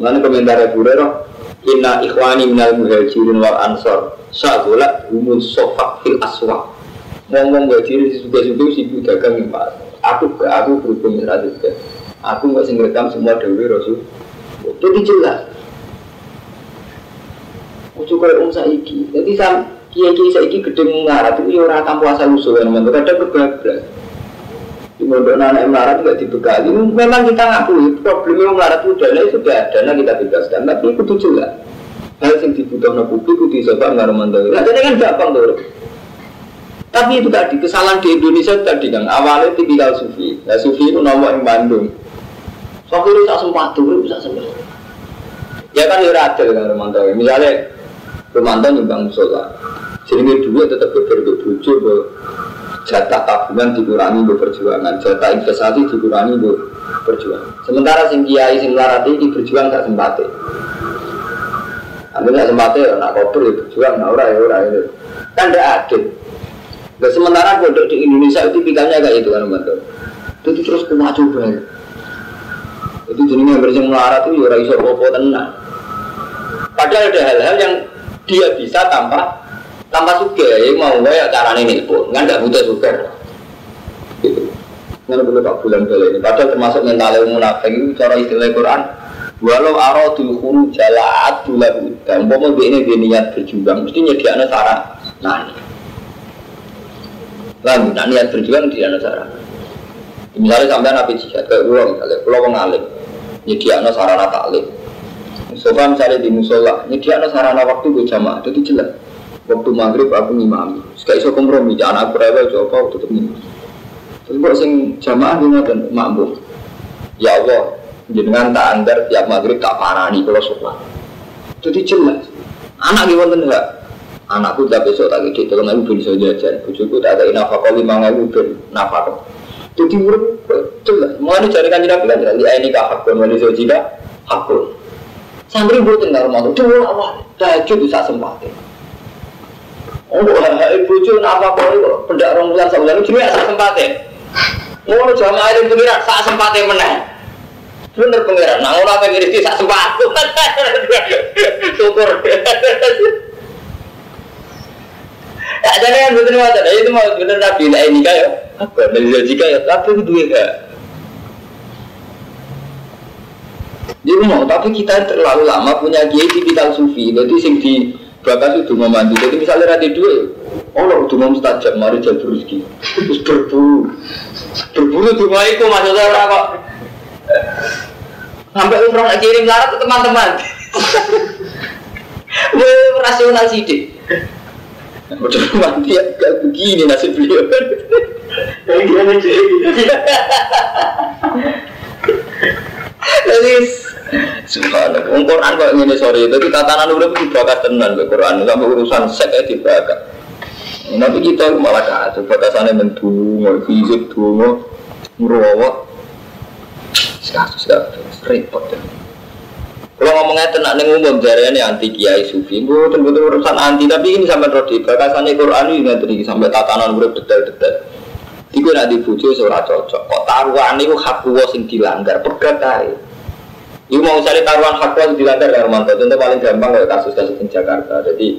Lalu komentar Abu Hurairah Inna ikhwani minal muhajirin wal ansor Syagulat umul sofak fil aswa. Ngomong muhajirin si suka-suka si dagang yang pas Aku ke aku berhubung juga. Aku nggak sing rekam semua dewi rasul. Itu jelas. Ojo kaya om saiki. Jadi sam kiai-kiai saiki gede mengarat itu ya orang kampung asal usul kadang berbablas di mondok anak melarat tidak dibekali. Memang kita ngakui problemnya melarat itu itu sudah dana kita bebaskan. Tapi itu jelas. Hal yang dibutuhkan publik itu disebut nggak romantis nah jadi kan gampang tuh tapi itu tadi kesalahan di Indonesia tadi kan awalnya tipikal sufi. Nah sufi itu nomor yang Bandung. Soalnya itu tak sempat tuh, bisa sempat ya kan ya adil kan romantis misalnya romantis nyumbang musola jadi duit tetap berbeda bujuk jatah tabungan dikurangi bu perjuangan, jatah investasi dikurangi bu perjuangan. Sementara sing kiai sing larat ini berjuang tak sempat. Anda nggak sempat ya, nak koper ya berjuang, nak ora ya ora itu. Kan tidak adil. Nah, sementara bodoh di Indonesia itu pikirannya kayak itu kan teman Jadi terus kena coba. Itu jenisnya berjeng melarat itu ya iso popo tenang. Padahal ada hal-hal yang dia bisa tanpa tanpa suka ya mau gue ya caranya pun kan nggak butuh suka gitu. Nggak perlu tak bulan bela ini. Padahal termasuk mental yang munafik itu cara istilah Quran. Walau aradul khuru jalaat bulan dan mau ini dia niat berjuang mesti nyediakan sarah nah lalu nah niat berjuang dia sarah misalnya sampai nabi jihad ke pulau misalnya pulau pengalim nyediakan sarana taklim Sofa misalnya di musola, nyediakan sarana waktu gue jamaah, itu jelas waktu maghrib aku ngimami. Sekali iso kompromi jangan aku rewel aku tetep ngimami. Terus kok sing jamaah ini dan makmum. Ya Allah jenengan tak anggar tiap maghrib tak parani kalau sholat. Jadi jelas. Anak gimana enggak anakku tak besok tak gede tolong aku bisa jajan. Bujuku tak ada nafkah lima ribu ben nafkah jadi urut jelas. Mau ini cari kan tidak bilang jadi ini kah hakun wali jika hakun. Santri buat tinggal rumah itu dua awal tahajud bisa sempatnya Oh, hai bojo apa kok pendak rong bulan sak bulan jenenge sak sempate. Ngono jamaah ini pengiran sak sempate meneh. Bener pengiran, nah ngono apa rezeki sak sempat. (laughs) Syukur. Ya jadi yang betul macam itu mau bener nabi lah ini kayak apa dari rezeki ya tapi itu juga. Jadi mau tapi kita terlalu lama punya kiai kita sufi, jadi sing di Bakas itu mau mandi. Jadi misalnya rati dua, oh lo udah mau mustajab, mari jalur rezeki. Terus berburu, berburu tuh mau itu maksudnya orang kok. Sampai umroh nak kirim larat ke teman-teman. (laughs) Wah, rasional sih deh. Udah mati ya, gak begini nasib beliau. Kayak sih? Jadi Subhanallah. Quran kok ngene sore, dadi tatanan urip iki bakat tenan kok Quran, sampai urusan sek ya dibakat. Tapi kita malah kacau, batasannya mendungo, fisik dungo, ngerawat. Kasus kasus repot ya. Kalau ngomongnya tenang nih umum ini anti kiai sufi, bu betul urusan anti tapi ini sampai rodi bakasannya Quran ini nanti sampai tatanan urip detail-detail. Iku nak dibujuk seorang cocok. Kok taruhan itu hak sing dilanggar, pegat. Ibu mau cari taruhan hak di dilanggar ya Romanto. Tentu paling gampang kayak kasus-kasus di Jakarta. Jadi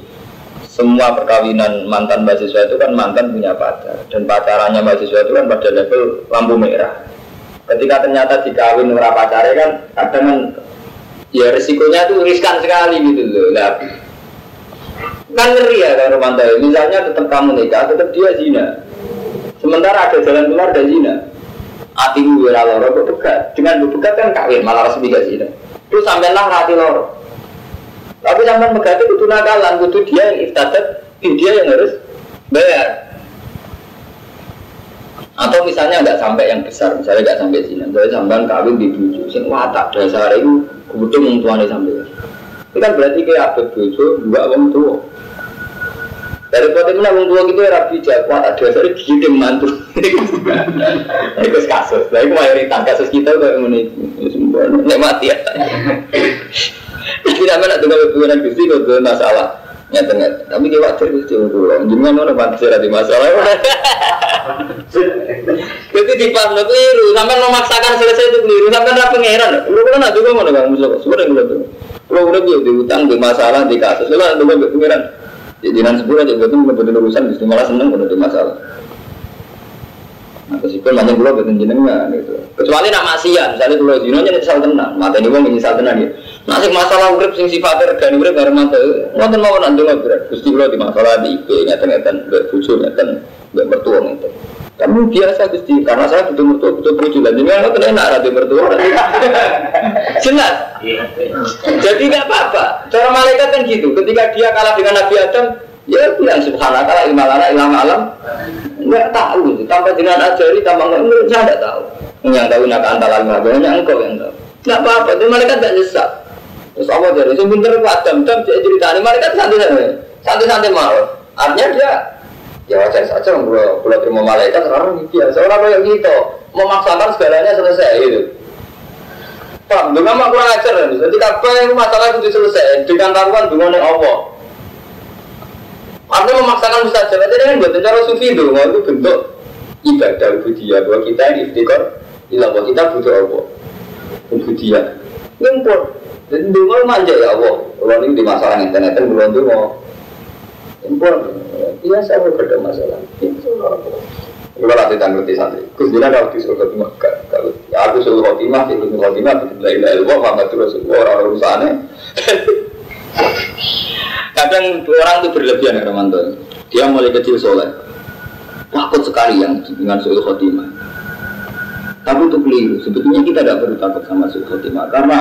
semua perkawinan mantan mahasiswa itu kan mantan punya pacar dan pacarannya mahasiswa itu kan pada level lampu merah. Ketika ternyata dikawin ora pacarnya kan kadang kan ya resikonya tuh riskan sekali gitu loh. Nah, kan ngeri ya kan Romanto. Misalnya tetap kamu nikah, tetap dia zina. Sementara ada jalan keluar dari zina hati gue loro kok pegat. Dengan gue pegat kan kawin malah resmi gak sih terus sampai lah hati loro tapi sampai pegat itu nakalan kudu dia yang iftadat dia yang harus bayar. Atau misalnya nggak sampai yang besar misalnya nggak sampai sini jadi sampai kawin di tujuh sing watak dasar itu kemudian mengutuhkan sampai itu kan berarti kayak abad tujuh dua orang tua dari kota mana wong tua gitu rapi kuat ada dari gigi mantu. Itu kasus. Itu mayoritas kasus kita udah ini. Nek mati ya. Tidak mana tuh kalau hubungan gusti kalau masalah. Nyata nyata. Tapi dia wajar untuk lo. Jangan mana pantas ada masalah. Jadi di pas lo keliru. Sampai memaksakan selesai itu keliru. Sampai ada pangeran. Lu kan ada juga mana musuh. Sudah yang tuh. Kalau udah dia diutang di masalah di kasus, kalau ada beberapa pikiran, jadi nanti sepuluh aja betul betul urusan, justru malah seneng kalau ada masalah. Nah, meskipun banyak pulau betul jenengan gitu. Kecuali nak maksiat, misalnya pulau zino nya nyesal tenang, mata ini wong nyesal tenang ya. Masih masalah urip sing sifatnya regani urip bareng mata, ngoten mau nanti berat. Gusti pulau di masalah di IP mbak bucu ngeten, mbak mertua ngeten. Kamu biasa Gusti, karena saya butuh mertua butuh bucu dan jenengan ngoten enak rada mertua. (laughs) Jelas. Jadi nggak apa-apa. Cara malaikat kan gitu. Ketika dia kalah dengan Nabi Adam, ya bilang subhanallah ilmalana ilmu alam. Nggak tahu. Tanpa dengan ajari tanpa nggak menurut saya nggak tahu. Yang tahu nak antara lima. Hanya engkau yang tahu. Nggak apa-apa. Itu malaikat nggak nyesat terus apa jadi sebentar Adam. Adam cerita ini malaikat santai-santai. Santai-santai mau artinya dia ya wajar saja kalau kalau terima malaikat orang biasa orang yang gitu memaksakan segalanya selesai itu Paham, dengan mak kurang ajar Jadi apa yang masalah itu selesai dengan taruhan dengan Allah. Artinya memaksakan saja. Jadi kan buat cara sufi itu, itu bentuk ibadah budaya bahwa kita ini ilah bahwa kita butuh Allah. Budaya. Ngumpul. Dan dulu manja ya Allah. Kalau ini di masalah internet kan belum dulu. Ngumpul. Biasa ada masalah. Kalau nanti tanggung di santri, Dina kalau di surga cuma kalau ya aku suruh khotimah, itu khotimah, itu lain lain, wah Muhammad Rasulullah orang urusannya. (laughs) Kadang orang itu berlebihan ya Romanto. Dia mulai kecil soleh. Takut sekali yang dengan suul khotimah. Tapi itu keliru. Sebetulnya kita tidak perlu takut sama suul khotimah. Karena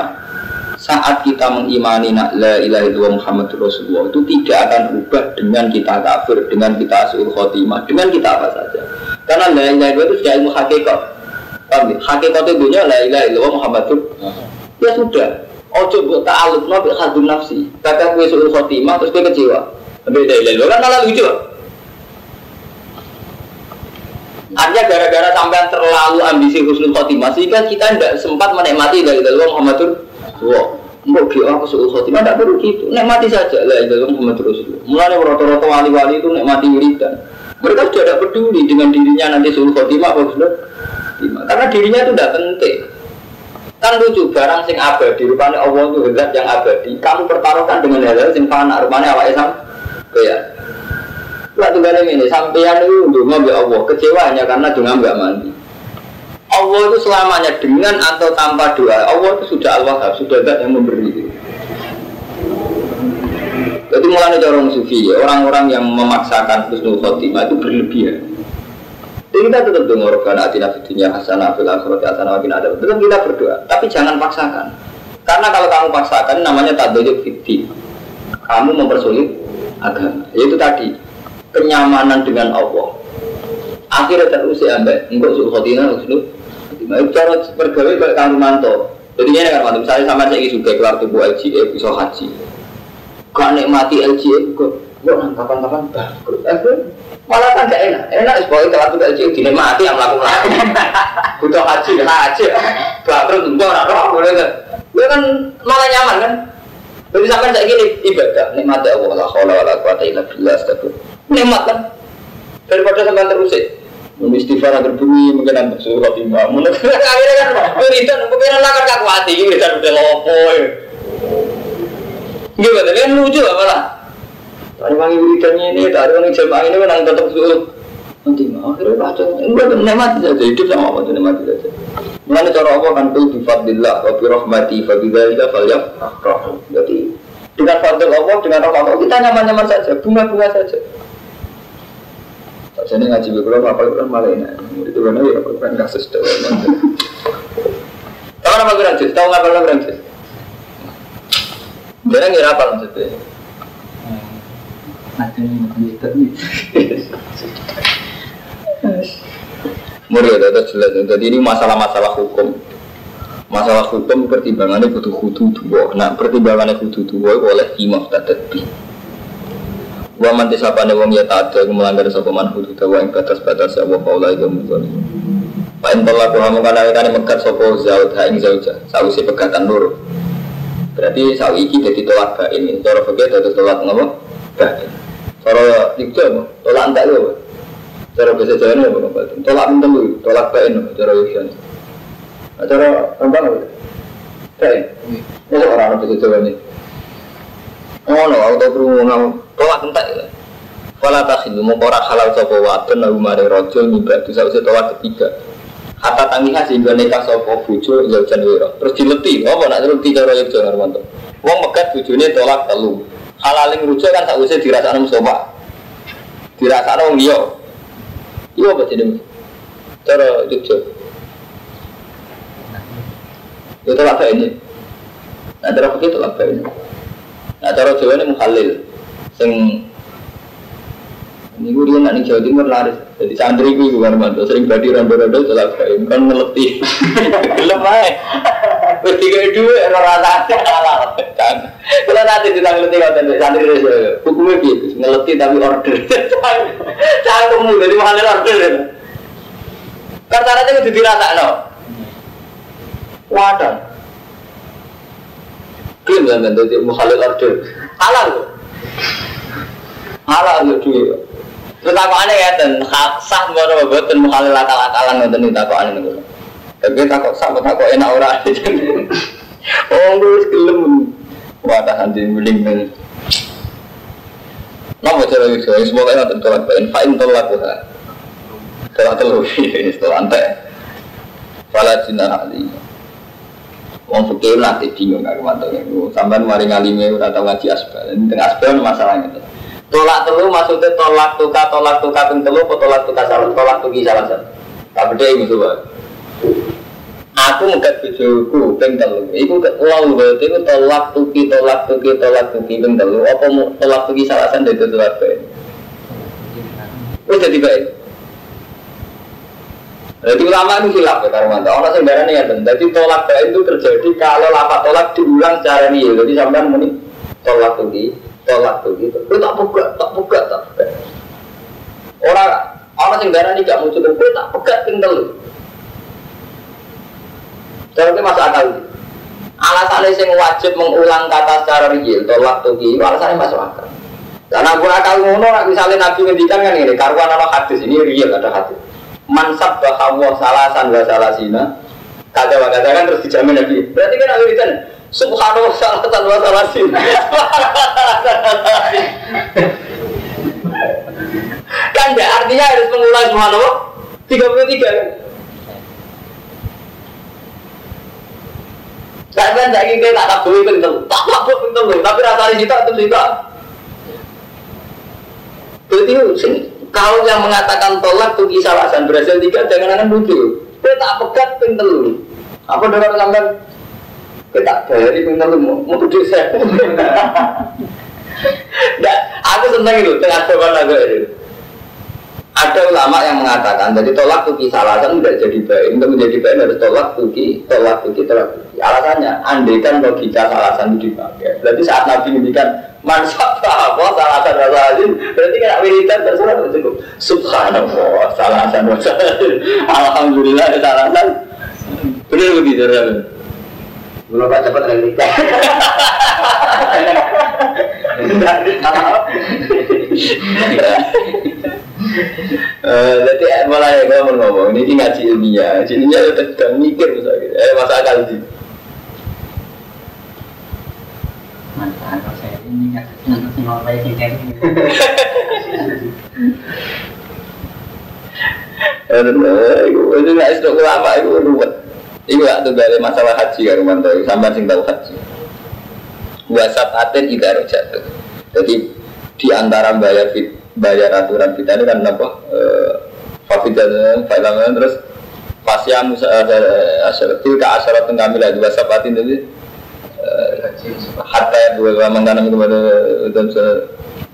saat kita mengimani la ilaha illallah Muhammad Rasulullah itu tidak akan berubah dengan kita kafir, dengan kita suul khotimah, dengan kita apa saja. Karena la ilaha illallah itu sudah ilmu hakikat. Hakikat itu la ilaha illallah Muhammad Ya sudah, Ojo buat ta'aluk nabi khadum nafsi. Kata gue suruh khotimah terus gue kecewa. Beda ilah kan malah lucu. Artinya gara-gara sampean terlalu ambisi husnul khotimah sehingga kita tidak sempat menikmati dari dalam Muhammadur Wah, Mbok dia aku suruh khotimah tidak perlu gitu. Nikmati saja lah dalam Muhammadur Rasulullah. Mulai rata-rata wali-wali itu nikmati wiridan. Mereka sudah tidak peduli dengan dirinya nanti suruh khotimah apa sudah. Karena dirinya itu tidak penting. Kan lucu barang sing abadi rupanya Allah itu zat yang abadi. Kamu pertaruhkan dengan hal-hal sing fana rupanya awak Islam. Ya. Waktu kali ini sampeyan itu dungo ya Allah kecewa hanya karena dungo nggak mandi. Allah itu selamanya dengan atau tanpa doa. Allah itu sudah Allah sudah zat yang memberi. Jadi mulai orang sufi ya, orang-orang yang memaksakan husnul khotimah itu berlebihan. Jadi kita tetap dengar karena atina fitunya hasanah fil akhirati hasanah wa ada. Tetap kita berdoa, tapi jangan paksakan. Karena kalau kamu paksakan namanya tadoyuk fiti. Kamu mempersulit agama. Yaitu tadi kenyamanan dengan Allah. Akhirnya terus ya anda, enggak suruh khotina, Itu cara bergawe kayak kamu manto. Jadi ini kan misalnya sama saya juga keluar tubuh LGE bisa haji. Gak nikmati LGE, kok kapan-kapan bangkrut. Malah kan gak enak. Enak is boy kalau tuh kecil dini mati yang melakukan. (laughs) Butuh haji, haji. Bangkrut enggak orang roh boleh kan. Dia kan malah nyaman kan. Jadi sampai saya gini ibadah nikmat ya Allah la haula wala quwata illa billah. Nikmat kan. Daripada sampai terus Mungkin istighfar agar bumi mungkin nanti suruh khotimah. Mungkin akhirnya kan wiridan mungkin lah kan kaku hati wiridan udah lopo. Gimana kan lucu apa lah? Tadi wangi wiridannya ini, tadi wangi jamaah ini menang tetap suruh nanti mah akhirnya baca enggak nikmati saja hidup sama apa tuh nikmati saja mulai cara apa kan tuh bifadillah wa bi rahmati fa bidzalika falyafrahu jadi dengan fadil Allah dengan rahmat Allah kita nyaman-nyaman saja bunga-bunga saja Jadi ngaji beberapa apa itu malah ini itu benar ya apa kan kasus tahu tahu apa kurang tahu nggak pernah kurang Dia ngira apa maksudnya ada yang nih Murid ada jelas. Jadi ini masalah-masalah hukum. Masalah hukum pertimbangannya butuh kudu dua. Nah pertimbangannya kudu dua oleh imam tadi. Wa man tisapane wong ya tak ada melanggar sapa man hudud wa ing batas-batas ya wa faula iku muzali. Pak entah aku kamu kana kana mekat sapa zaud ha ing zauja, sawise pegatan loro. Berarti sawi iki dadi tolak bain. Cara fikih dadi tolak ngopo? Bain. Cara dikja tolak entek lho. Cara bahasa Jawa ini apa? Tolak minta lu, tolak bain cara. Nah, cara apa? Bain. Ini orang bahasa Jawa ini. Oh no, aku tau tolak entek. ya. Tahilu mau ora halal sapa wadon lagu mare rajul nyibatu sause tolak ketiga. Hatta tangiha sehingga nikah sapa bojo ya jan wira. Terus dileti, apa nak dileti cara yo jan Armanto. Wong megat bojone tolak telu. Halaling rujuk kan sakwise dirasakno musofa. Dirasakno wong liya. Iya apa jenenge? Cara Jogja. Ya tolak ini. Nah, cara begitu tolak ini. Nah, cara Jawa ini mukhalil. Sing ini gue dia nanti Jawa Timur laris. Jadi santri gue gue mantu sering badi rondo-rondo tolak bae. Kan ngeleti. (laughs) Gelem ae. Wis tiga dua rata halal. Kan. Kalau nanti kita ngeleti ngoten santri Jawa. Hukumnya gitu, ngeleti tapi order. (laughs) Cangkemmu dari mukhalil order. Kan syaratnya kudu dirasakno. Wadah. Klaim kan jadi mukhalil order. Halal. Halal yo duwe. Terus aku aneh ya dan sah ngono boten mukhalil akal-akalan ngoten iki takok aneh. Tapi takok sah takok enak ora. (laughs) Oh, wis gelem. Wadah nanti mending men. Nama cara itu, semoga yang tentu lah, fa'in tolak lah. Tolak telu, (laughs) ini setelah. Wong fikih nanti bingung aku mantap Sampai mari ngalime ora tau ngaji asbal. Ini tengah asbal masalah gitu. Tolak telu maksudnya tolak tuka tolak tuka ping telu apa tolak tuka salah tolak tuki salah satu. Tak beda ini coba. Aku ngekat bojoku ping telu. Iku lalu berarti itu tolak tuki tolak tuki tolak tuki ping telu. Apa tolak tuki salah satu itu tolak baik. Wis jadi baik. Jadi ulama itu hilaf ya Karmanto. Orang sembarangan ya Jadi tolak baik itu terjadi kalau lapat tolak diulang secara real. Jadi sampai muni tolak tuki, tolak tuki. Itu tak buka, tak buka, tak buka. Orang orang sembarangan ini gak muncul. Gue tak buka tinggal. Jadi masuk akal. Alasannya sing wajib mengulang kata secara real, tolak tuki. Alasannya masuk akal. Karena gue akal ngono, misalnya Nabi ngendikan kan ini, karuan ada hadis ini real ada hadis mansab bahwa salasan wa salasina kata kata kan terus dijamin lagi. Berarti kan aku (laughs) kan subhanallah salasan wa salasina kan ya artinya harus mengulang subhanallah. 33 kan? Kan saya ingin tak tak boleh penting, tak tak boleh penting, tapi rasanya kita itu kita. Berarti sing kalau yang mengatakan tolak tuh kisah alasan berhasil tiga jangan akan lucu kita tak pegat ping telu apa dengar sampai kita dari ping telu mau mau tujuh saya aku seneng itu tengah jawaban lagu itu. Ada ulama yang mengatakan, jadi tolak tuki alasan tidak jadi baik. Untuk menjadi baik harus tolak tuki, tolak tuki, tolak tuki. Alasannya, andaikan logika alasan itu dipakai. Berarti saat Nabi ngendikan mansab apa salasan wasalin, berarti kan wiridan terserah cukup. Subhanallah, salasan wasalin. Alhamdulillah, salasan. Benar begitu, Belum pak cepat nikah. Eh, Jadi mulai ngomong ngomong ini ngaji ilmiah, ilmiah udah sedang mikir misalnya, eh masa akal sih. Mantap, ini nanti mau yang kayak. Eh, itu nggak sedok lama itu ruwet. Itu nggak tuh dari masalah haji kan mantau, sampai sing tahu haji. Wasat aten idaro jatuh. Jadi di antara bayar fit, bayar aturan kita ini kan apa? Fafidah, fafidah terus Fasya Musa Asyaratil ke asyarat tengkamila dua sapatin jadi hatta ya dua dua mengtanam itu dan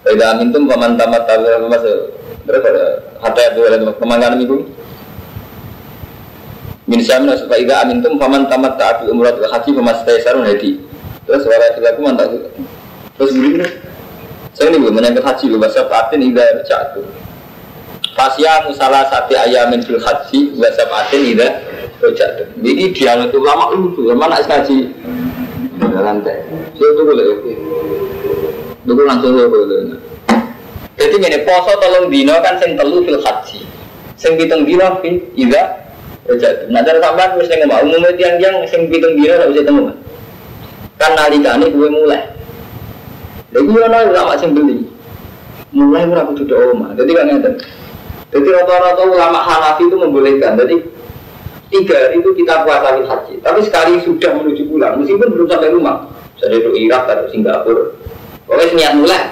tidak amin tuh paman tamat tahu apa masuk terus hatta ya dua dua pemandangan itu. Min syamna supaya tidak amin tuh paman tamat taat umrah ke haji pemas taisar hadi terus suara itu aku mantap terus begini saya ini belum menyangkut haji lu bahasa patin ida jatuh Fasya musalah sati ayamin fil haji bahasa patin ida jatuh ini dialog ulama lucu mana ngaji dalam teh. Saya tunggu lagi. Tunggu langsung saya boleh. Jadi gini poso tolong dino kan sing telu fil haji, sing pitung dino fi ida. Nah dari sampean mesti ngomong umumnya tiang-tiang sing pitung dino tak bisa temu. Kan nalikane gue mulai. Lagi ono ulama sing beli. Mulai ora do omah. Jadi kan ngeten. Jadi rata-rata ulama Hanafi itu membolehkan. Jadi tiga hari itu kita puasa haji. Tapi sekali sudah menuju pulang, meskipun belum sampai rumah. Jadi itu Irak atau Singapura. Pokoknya niat mulai.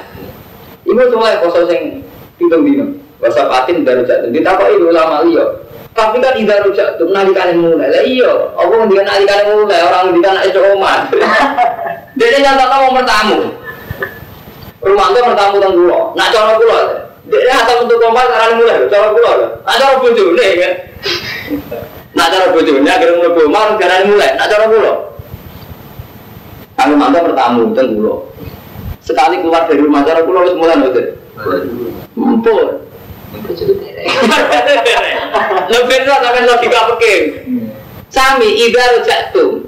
Ibu mulai poso sing pitung dino. Puasa patin dari jatuh. Kita kok itu ulama liya. Tapi kan tidak rujak tuh nalikan mulai. Lah iya, aku ngendikan nalikan mulai orang ngendikan itu omah. Jadi nyata mau bertamu. Rumah itu bertamu tentang pulau. Nak cara pulau. Dia atau untuk omah sekarang mulai. Cara pulau. Cara bojo nih kan. Nak cara bojo nih agar mulai omah sekarang mulai. Nak cara pulau. Kalau mantap bertamu tentang pulau. Sekali keluar dari rumah cara pulau harus mulai nanti. Mumpul. Lebih itu sampai logika peking. Sami ida rujak tuh.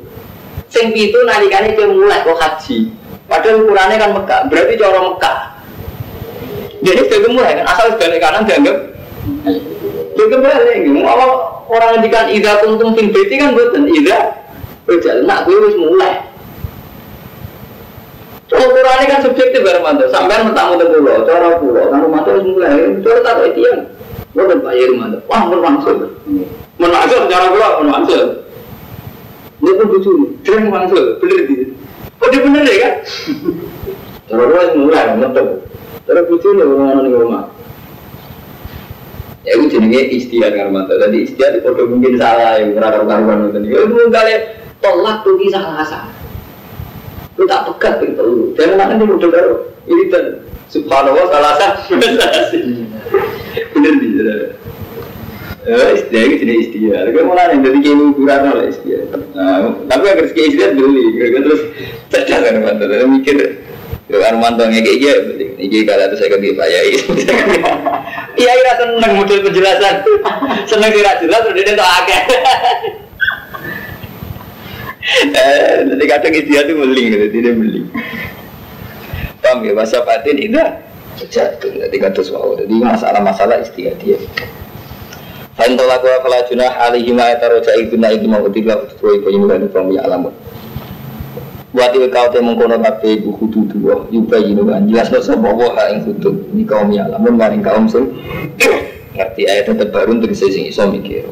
Sing pitu nalikane ke mulai kok haji. Padahal ukurannya kan Mekah, berarti cara Mekah. Jadi sebagai mulai kan asal sebalik kanan dianggap Itu balik, kalau orang ngendikan ida kuntum fin beti kan buatan ida rujak. Nak gue harus mulai. Ukurannya kan subjektif bareng mantu. Sampai mentamu ke pulau, cara pulau, kan mantu harus mulai. Cara tak itu yang, gue dan Pak Yeri mantu. Wah, langsung. Menaksud cara pulau, menaksud. Ini pun lucu dia langsung, bener gitu. Oh dia bener ya kan? Cara pulau mulai, menutup. Cara lucu nih orang-orang di rumah. Ya itu jenenge istiad kan mantu. Jadi istiad itu mungkin salah, yang karuan-karuan itu. Ya itu kali tolak tuh kisah salah lu tak pegat gitu lu jangan makan di model karo ini dan subhanallah salah sah bener di Ya, istilah itu jenis istilah. Tapi malah yang jadi kayak ukuran lah istilah. Nah, tapi agar sekian istilah beli, terus cerdas kan. Terus mikir, Yo Armanto kayak gitu, ini kalau itu saya ke Pak Yai. Iya, iya seneng model penjelasan, seneng kira jelas, udah dia tak akeh. Eh, nanti kadang istilah itu meling, gitu, tidak meling. Paham ya, masa batin itu jatuh, nanti kata suau. Jadi masalah-masalah istilah dia. Fain tolak wa fala junah alihi ma yataroja itu iki mau tiga tuwa iku yin lan fami alamun. Buat iku kau te mengkono kabeh iku kudu dua. Yuba yin kan. Jelas no sapa wa ha ing kudu. Ni kaum ya alamun maring kaum sing ngerti. Ayat terbaru untuk sing iso mikir.